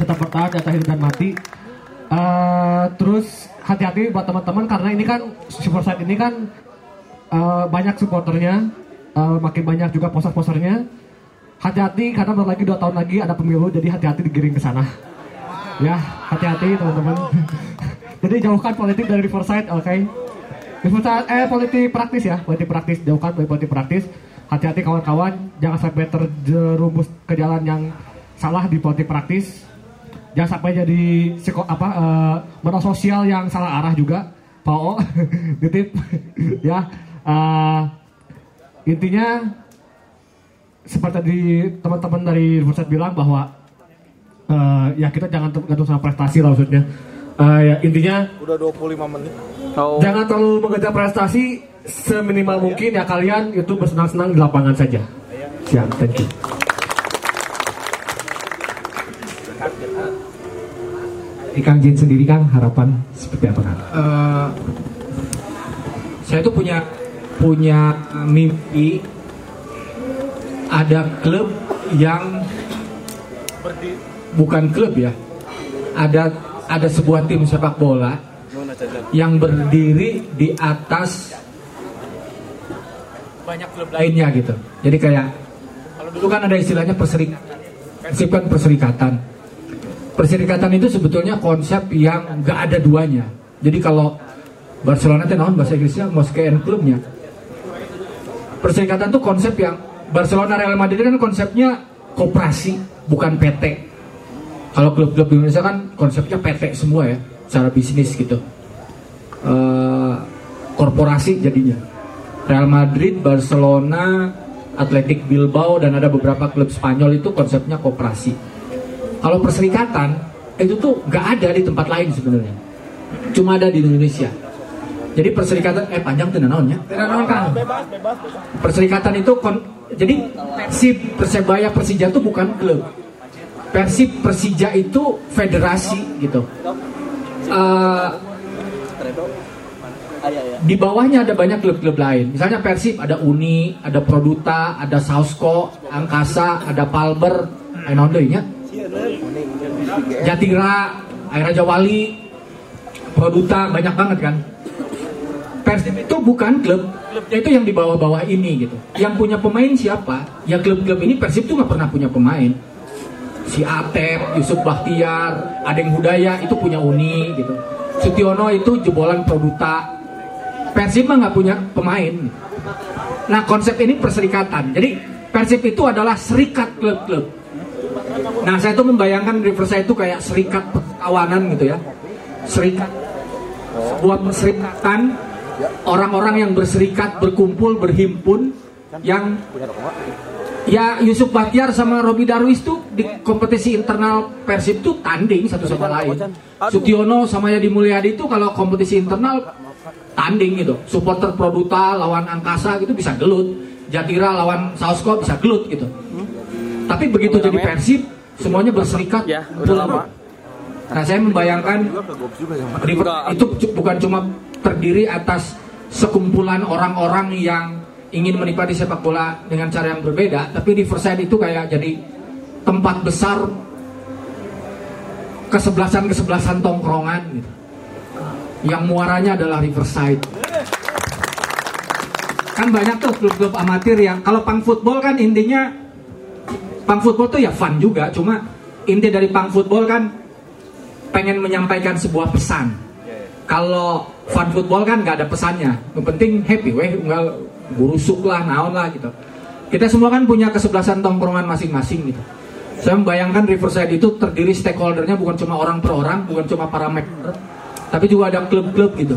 tetap bertahan di atas hidup dan mati Eh, terus hati-hati buat teman-teman karena ini kan Riverside ini kan eh, banyak supporternya eh, makin banyak juga poster-posternya hati-hati karena bentar lagi dua tahun lagi ada pemilu jadi hati-hati digiring ke sana Ya, hati-hati teman-teman. Jadi jauhkan politik dari Riverside, oke? Riverside, eh politik praktis ya, politik praktis jauhkan dari politik praktis. Hati-hati kawan-kawan, jangan sampai terjerumus ke jalan yang salah di politik praktis. Jangan sampai jadi psiko, apa eh, media sosial yang salah arah juga. Pao, titip ya. eh, intinya seperti tadi teman-teman dari Riverside bilang bahwa eh, ya kita jangan tergantung sama prestasi lah maksudnya. Eh, ya intinya Udah 25 menit. Jangan terlalu mengejar prestasi seminimal mungkin ya kalian itu bersenang-senang di lapangan saja. Siap, thank you. Kang Jin sendiri Kang harapan seperti apa Kang? Eh, saya tuh punya punya mimpi ada klub yang bukan klub ya ada ada sebuah tim sepak bola yang berdiri di atas banyak klub lainnya gitu jadi kayak kalau dulu kan ada istilahnya perserikatan Persib kan perserikatan perserikatan itu sebetulnya konsep yang gak ada duanya. Jadi kalau Barcelona itu naon bahasa Inggrisnya Moskean klubnya perserikatan itu konsep yang Barcelona Real Madrid kan konsepnya koperasi bukan PT. Kalau klub-klub di Indonesia kan konsepnya PT semua ya secara bisnis gitu. Eh, korporasi jadinya. Real Madrid, Barcelona, Athletic Bilbao dan ada beberapa klub Spanyol itu konsepnya koperasi kalau perserikatan itu tuh gak ada di tempat lain sebenarnya. Cuma ada di Indonesia. Jadi perserikatan eh panjang tuh naonnya bebas. perserikatan itu kon- jadi Persib Persebaya Persija itu bukan klub. Persib Persija itu federasi gitu. Eh, di bawahnya ada banyak klub-klub lain. Misalnya Persib ada Uni ada Produta ada Sausko Angkasa ada Palber eh naon deui nya Jatira Air Raja Wali Produta banyak banget kan Persib itu bukan klub klubnya itu yang di bawah-bawah ini gitu yang punya pemain siapa ya klub-klub ini Persib tuh nggak pernah punya pemain si Atep, Yusuf Bahtiar, Adeng Hudaya itu punya Uni gitu. Sutiono itu jebolan Produta. Persib mah nggak punya pemain. Nah konsep ini perserikatan. Jadi Persib itu adalah serikat klub-klub. Nah saya tuh membayangkan Riverside itu kayak serikat perkawanan gitu ya. Serikat sebuah perserikatan orang-orang yang berserikat, berkumpul, berhimpun yang ya Yusuf Bahtiar sama Robi Darwis tuh di kompetisi internal Persib tuh tanding satu sama lain. Sutiono sama Yadi Mulyadi itu kalau kompetisi internal tanding gitu. Supporter Produta lawan Angkasa gitu bisa gelut. Jatira lawan Sausko bisa gelut gitu. Tapi begitu jadi Persib semuanya berserikat. Ya, udah lama. Nah saya membayangkan River- itu bukan cuma terdiri atas sekumpulan orang-orang yang ingin menikmati sepak bola dengan cara yang berbeda, tapi Riverside itu kayak jadi tempat besar kesebelasan-kesebelasan tongkrongan gitu. Yang muaranya adalah Riverside. Kan banyak tuh klub-klub amatir yang kalau pang football kan intinya pang football tuh ya fun juga, cuma inti dari pang football kan pengen menyampaikan sebuah pesan. Kalau fun football kan nggak ada pesannya, yang penting happy, weh nggak burusuk lah, naon lah gitu. Kita semua kan punya kesebelasan tongkrongan masing-masing gitu. Saya membayangkan Riverside itu terdiri stakeholdernya bukan cuma orang per orang, bukan cuma para member, tapi juga ada klub-klub gitu.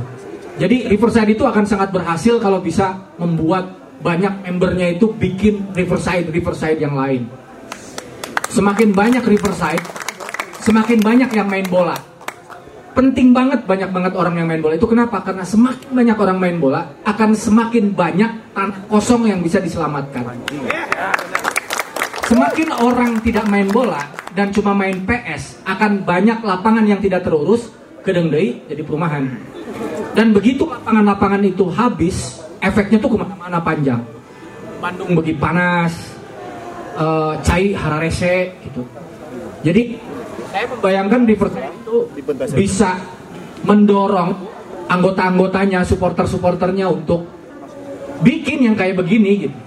Jadi Riverside itu akan sangat berhasil kalau bisa membuat banyak membernya itu bikin Riverside Riverside yang lain. Semakin banyak Riverside, semakin banyak yang main bola. Penting banget banyak banget orang yang main bola itu kenapa? Karena semakin banyak orang main bola akan semakin banyak tanah kosong yang bisa diselamatkan. Semakin orang tidak main bola dan cuma main PS akan banyak lapangan yang tidak terurus gedeng deui jadi perumahan. Dan begitu lapangan-lapangan itu habis, efeknya tuh ke mana-mana panjang. Bandung begi panas, eh, cai hararese gitu. Jadi saya membayangkan Riverside itu bisa mendorong anggota-anggotanya, supporter-supporternya untuk bikin yang kayak begini gitu.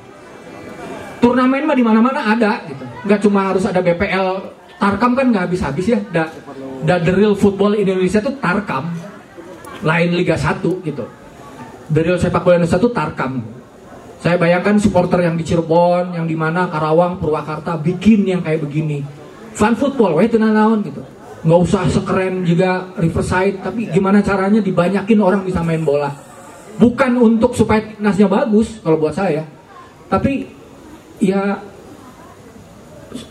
Turnamen mah di mana-mana ada gitu. Nggak cuma harus ada BPL Tarkam kan nggak habis-habis ya. Da, da the real football Indonesia tuh Tarkam, lain Liga 1 gitu. The real sepak bola Indonesia tuh Tarkam. Saya bayangkan supporter yang di Cirebon, yang di mana Karawang, Purwakarta bikin yang kayak begini. Fun football, wah itu naon gitu. Nggak usah sekeren juga Riverside, tapi gimana caranya dibanyakin orang bisa main bola. Bukan untuk supaya timnasnya bagus kalau buat saya, tapi ya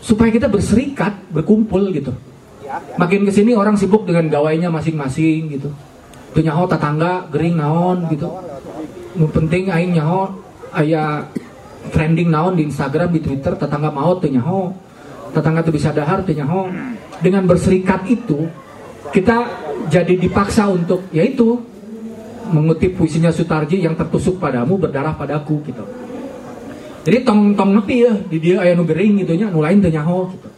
supaya kita berserikat, berkumpul gitu. Makin ke sini orang sibuk dengan gawainya masing-masing gitu. Tuh nyaho tetangga gering naon gitu. Penting aing nyaho aya trending naon di Instagram, di Twitter, tetangga mau tuh nyaho. Tetangga tuh bisa dahar tuh nyaho. Dengan berserikat itu kita jadi dipaksa untuk yaitu mengutip puisinya Sutarji yang tertusuk padamu berdarah padaku gitu. Jadi tong tong nepi ya di dia aya nu gering gitu nya, nu lain teu nyaho gitu.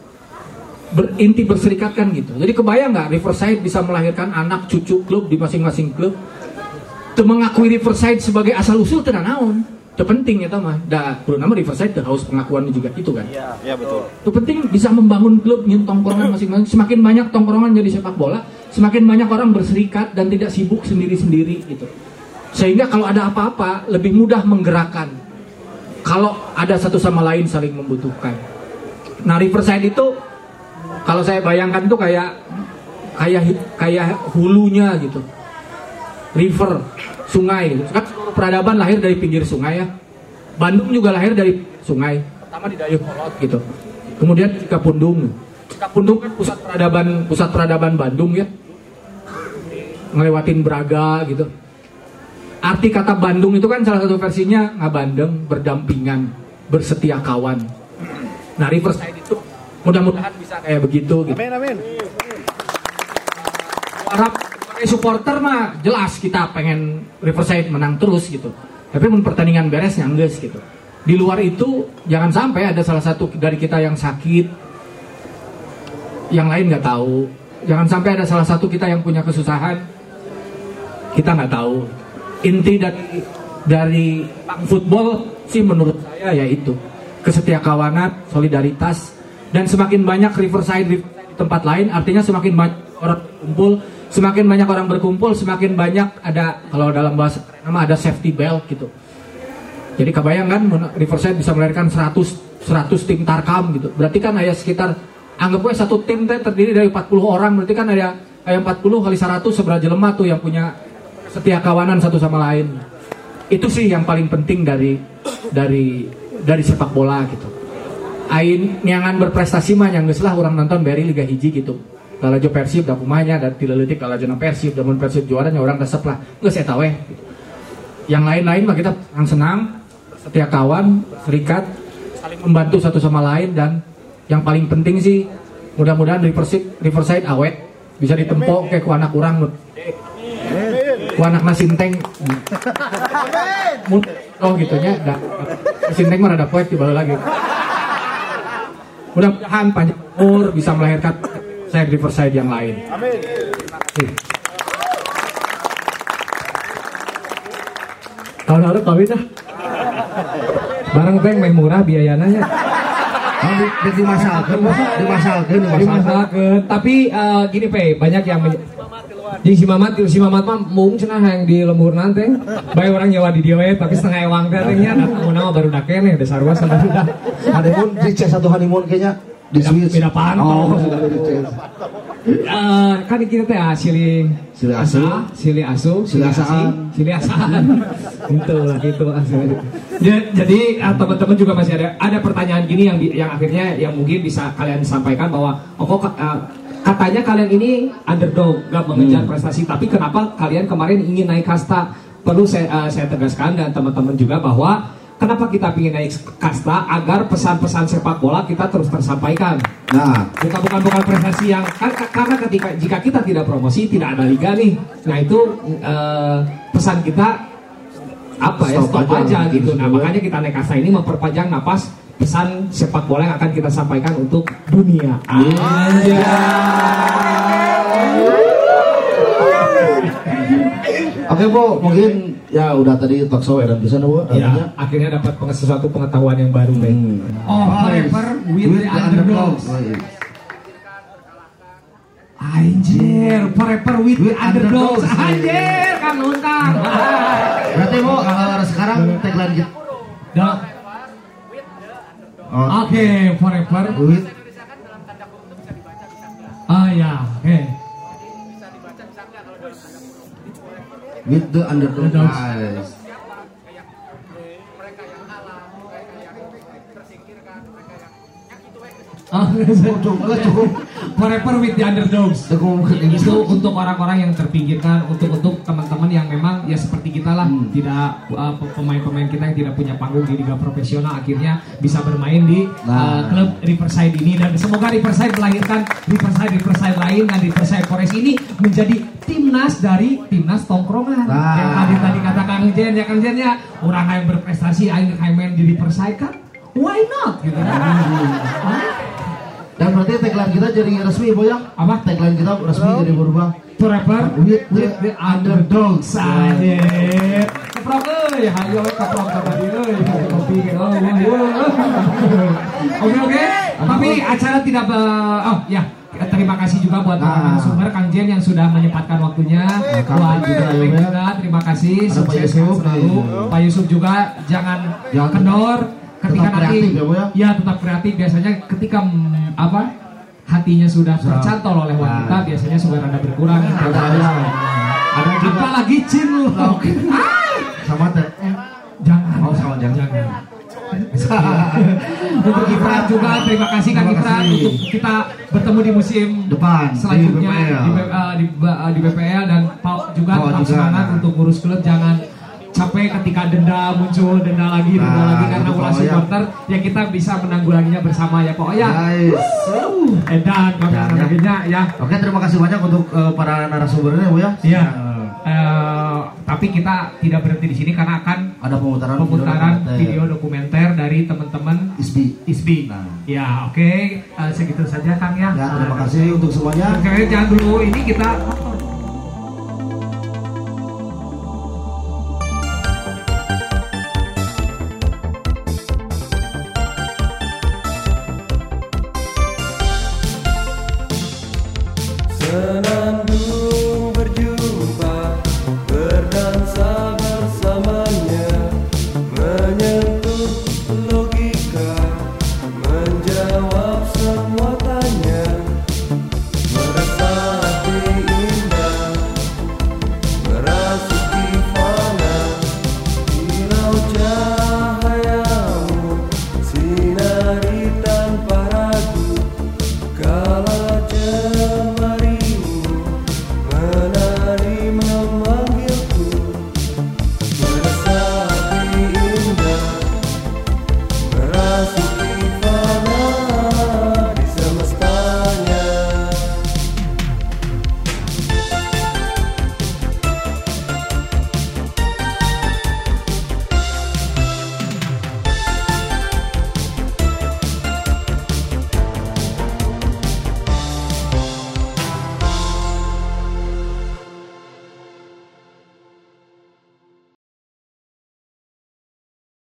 Berinti berserikat kan gitu. Jadi kebayang nggak Riverside bisa melahirkan anak cucu klub di masing-masing klub. Teu mengakui Riverside sebagai asal usul teu naon. Itu penting ya mah. Da kudu nama Riverside haus pengakuan juga itu kan. Iya, iya betul. Itu penting bisa membangun klub tongkrongan masing-masing. Semakin banyak tongkrongan jadi sepak bola, semakin banyak orang berserikat dan tidak sibuk sendiri-sendiri gitu. Sehingga kalau ada apa-apa lebih mudah menggerakkan. Kalau ada satu sama lain saling membutuhkan. Nah Riverside itu kalau saya bayangkan tuh kayak kayak kayak hulunya gitu. River, sungai. Kan seluruh peradaban lahir dari pinggir sungai ya. Bandung juga lahir dari sungai. Pertama di Dayeuhkolot gitu. Kemudian di Kapundung. Kapundung kan pusat peradaban pusat peradaban Bandung ya. Ngelewatin Braga gitu. Arti kata Bandung itu kan salah satu versinya ngabandeng, berdampingan, bersetia kawan. Nah Riverside itu mudah-mudahan bisa kayak begitu gitu. Amin, amin. Harap sebagai supporter mah jelas kita pengen Riverside menang terus gitu. Tapi mun pertandingan beres nyangges gitu. Di luar itu jangan sampai ada salah satu dari kita yang sakit, yang lain nggak tahu. Jangan sampai ada salah satu kita yang punya kesusahan, kita nggak tahu. Inti dari dari football sih menurut saya yaitu kesetiakawanan, solidaritas, dan semakin banyak Riverside, Riverside di tempat lain, artinya semakin banyak orang berkumpul, semakin banyak orang berkumpul, semakin banyak ada kalau dalam bahasa nama ada safety belt gitu. Jadi kebayang kan Riverside bisa melahirkan 100 100 tim Tarkam gitu. Berarti kan ada sekitar anggap aja satu tim teh terdiri dari 40 orang, berarti kan ada kayak 40 kali 100 seberapa jelema tuh yang punya setia kawanan satu sama lain. Itu sih yang paling penting dari dari dari sepak bola gitu. Ain nyangan berprestasi mah yang lah orang nonton beri Liga Hiji gitu. Kalau jo Persib da kumanya dan tileutik kalau jona Persib. Dan Persib juaranya orang resep lah. Geus eta weh. gitu. Yang lain-lain mah kita senang-senang, setia kawan, serikat, saling membantu satu sama lain dan yang paling penting sih mudah-mudahan Riverside Riverside awet. Bisa ditempo kayak ku anak kurang ku anak nasinteng oh gitunya da, nasinteng mah ada poet di bawah lagi. Mudah-mudahan panjang umur bisa melahirkan saya Riverside yang lain. Amin. Tahun lalu kawin dah. Barang teh meh murah biayanya ya. Dimasalkan dimasalkan dimasalkan. Tapi eh, gini pe banyak yang Jeung si Mamat, si Mamat mah mung cenah yang di lembur nanti. Bae orang nyawa di dia tapi setengah ewang teh teh nya datang nama baru dak keneh dasar gua sama dia. honeymoon di C satu honeymoon kayaknya di Swiss beda pantau. oh Eh, kan kita teh ah, silih Silih asuh. asa, silih asuh, Silih asaan. silih asaan. Itu lah gitu asli. Ja- Jadi ah, teman-teman juga masih ada ada pertanyaan gini yang yang akhirnya yang mungkin bisa kalian sampaikan bahwa oh kok ah, katanya kalian ini underdog gak mengejar prestasi tapi kenapa kalian kemarin ingin naik kasta perlu saya, ah, saya tegaskan dan teman-teman juga bahwa kenapa kita ingin naik kasta agar pesan-pesan sepak bola kita terus tersampaikan? Nah. Bukan bukan bukan prestasi yang kan- ka- karena ketika jika kita tidak promosi tidak ada liga nih. Nah itu eh, pesan kita apa ya Stop stop, aja, aja, gitu. Nah makanya kita naik kasta ini memperpanjang napas pesan sepak bola yang akan kita sampaikan untuk dunia. Oke Bu, mungkin ya udah tadi talk show dan bisa Bu. ya artinya akhirnya dapat sesuatu pengetahuan yang baru Ben. Hmm. oh forever with the underdogs Oh, iya. Anjir, forever with, the underdogs. underdogs. Anjir, kan luntang. Berarti mau eh, sekarang tagline kita. Dah. Oh, Oke, forever. with Ah ya, oke. With the underdog. Nice. Ah, Cukup. Forever with the underdogs. Itu untuk orang-orang yang terpinggirkan, untuk untuk memang ya seperti kita lah, Hmm. tidak uh, pemain-pemain kita yang tidak punya panggung di liga profesional akhirnya bisa bermain di uh, Nah. klub Riverside ini dan semoga Riverside melahirkan Riverside Riverside lain dan Riverside Forest ini menjadi timnas dari timnas tongkrongan. Nah. Yang tadi tadi kata Kang Jen ya Kang Jen ya, orang yang berprestasi aing main di Riverside kan, why not gitu kan? Dan berarti tagline kita jadi resmi boyang. Apa? Tagline kita resmi jadi berubah. Forever With with the underdogs aja. Keprok euy, hayo we keprok ka tadi euy, kopi ge euy. Oke oke, tapi acara tidak be- oh ya Terima kasih juga buat para Nah. narasumber Kang Jen yang sudah menyempatkan waktunya buat juga, ya. terima kasih sukses Yusuf, selalu iya. Pak Yusuf juga jangan Jangan kendor ketika tetap nanti kreatif ya, Bu, ya? ya tetap kreatif biasanya ketika mm, apa hatinya sudah tercantol oleh wanita Nah. biasanya sudah rada berkurang Ada ya. Ada juga apalagi cinlok Ah, sama teh. jangan Oh, sama jangan. untuk Ifrat juga terima kasih Ifrat kasih. untuk kita bertemu di musim Depan selanjutnya di BPL. di, di, di BPL dan Pak juga Pak tetap juga, semangat nah. untuk ngurus klub jangan capek ketika denda muncul denda lagi denda Nah, lagi karena ulah supporter ya kita bisa menanggulanginya bersama ya Pak Oya Nice. Uh, edan Dan, ya. ya Oke, terima kasih banyak untuk eh, para narasumbernya, Bu ya. Iya. Eh, tapi kita tidak berhenti di sini karena akan Ada pemutaran pemutaran dokumenter. video dokumenter dari teman-teman ISBI. ISBI. Nah. Ya, oke, Eh, segitu saja Kang ya. Ya, terima kasih untuk semuanya. Oke, jangan dulu ini kita